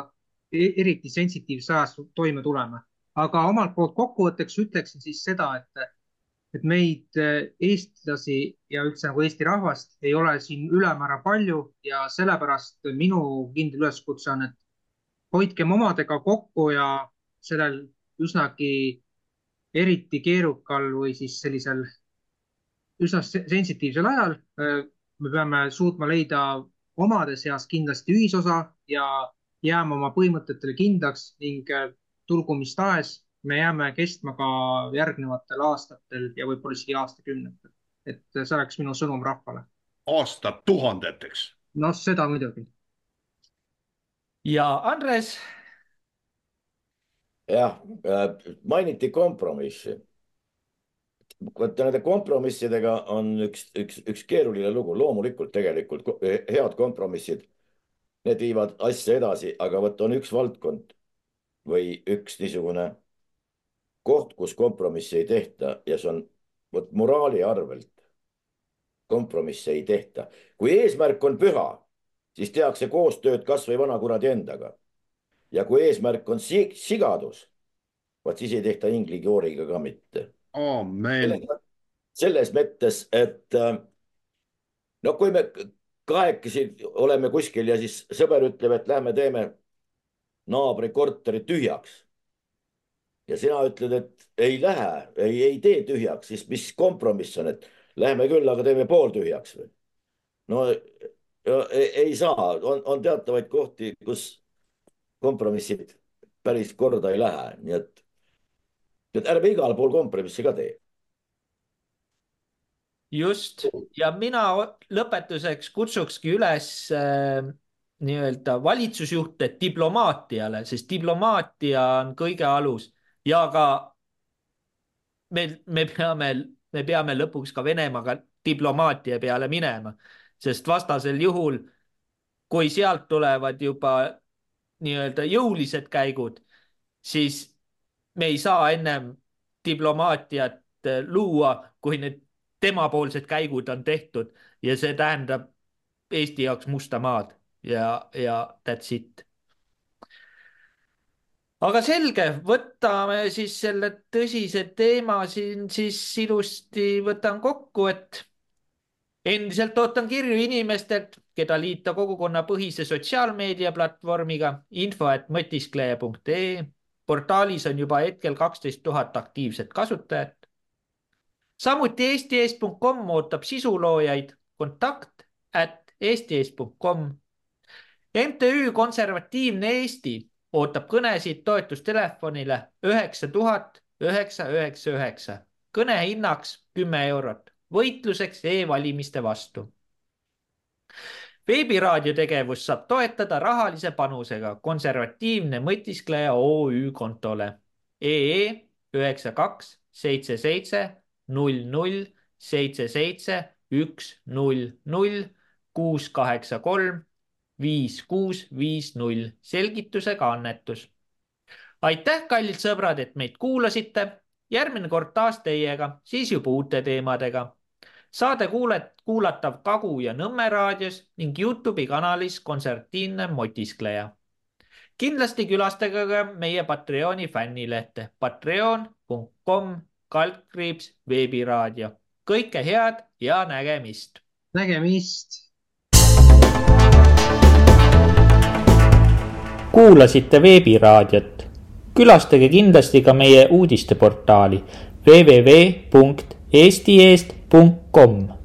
e-, eriti sensitiivses ajas toime tuleme. Aga omalt poolt kokkuvõtteks ütleksin siis seda, et, et meid, äh, eestlasi ja üldse nagu Eesti rahvast ei ole siin ülemäära palju ja sellepärast minu kindel üleskutse on, et hoidkem omadega kokku ja sellel üsnagi eriti keerukal või siis sellisel üsna sensitiivsel ajal me peame suutma leida omade seas kindlasti ühisosa ja jääma oma põhimõtetele kindlaks ning tulgu mis tahes, me jääme kestma ka järgnevatel aastatel ja võib-olla isegi aastakümnetel. et see oleks minu sõnum rahvale. aastatuhandeteks. noh, seda muidugi. ja Andres jah, äh, mainiti kompromissi. vaata nende kompromissidega on üks, üks, üks keeruline lugu, loomulikult tegelikult head kompromissid, need viivad asja edasi, aga vot on üks valdkond või üks niisugune koht, kus kompromissi ei tehta ja see on vot moraali arvelt. kompromisse ei tehta. kui eesmärk on püha, siis tehakse koostööd kasvõi vanakuradi endaga ja kui eesmärk on si sigadus, vaat siis ei tehta inglikooriga ka mitte. amen. selles mõttes, et äh, no kui me kahekesi oleme kuskil ja siis sõber ütleb, et lähme teeme naabri korteri tühjaks. ja sina ütled, et ei lähe, ei, ei tee tühjaks, siis mis kompromiss on, et lähme küll, aga teeme pooltühjaks või? no ei, ei saa, on, on teatavaid kohti, kus kompromissid päris korda ei lähe, nii et, et ärme igal pool kompromissi ka tee. just ja mina lõpetuseks kutsukski üles äh, nii-öelda valitsusjuhte diplomaatiale, sest diplomaatia on kõige alus. Ja ka me, me peame, me peame lõpuks ka Venemaaga diplomaatia peale minema, sest vastasel juhul, kui sealt tulevad juba nii-öelda jõulised käigud, siis me ei saa ennem diplomaatiat äh, luua, kui need temapoolsed käigud on tehtud. Ja see tähendab Eesti jaoks musta maad ja, ja that's it. aga selge, võtame siis selle tõsise teema siin siis ilusti, võtan kokku, et endiselt ootan kirju inimestelt, keda liita kogukonnapõhise sotsiaalmeedia platvormiga info et mõtiskleja.ee. portaalis on juba hetkel kaksteist tuhat aktiivset kasutajat. samuti eesti.com ootab sisuloojaid kontakt at eesti.com. MTÜ Konservatiivne Eesti ootab kõnesid toetustelefonile üheksa tuhat üheksa üheksa üheksa, kõne hinnaks kümme eurot võitluseks e-valimiste vastu. veebiraadio tegevust saab toetada rahalise panusega konservatiivne mõtiskleja OÜ kontole EE üheksa kaks seitse seitse null null seitse seitse üks null null kuus kaheksa kolm viis kuus viis null selgitusega annetus. aitäh, kallid sõbrad, et meid kuulasite. järgmine kord taas teiega, siis juba uute teemadega saade kuulet-, kuulatav Kagu ja Nõmme raadios ning Youtube'i kanalis Konservatiivne motiskleja. kindlasti külastage ka meie Patreoni fännilehte patreon.com kaldkriips veebiraadio. kõike head ja nägemist. nägemist. Kuulasite veebiraadiot? Külastage kindlasti ka meie uudisteportaali www.eesti eest.com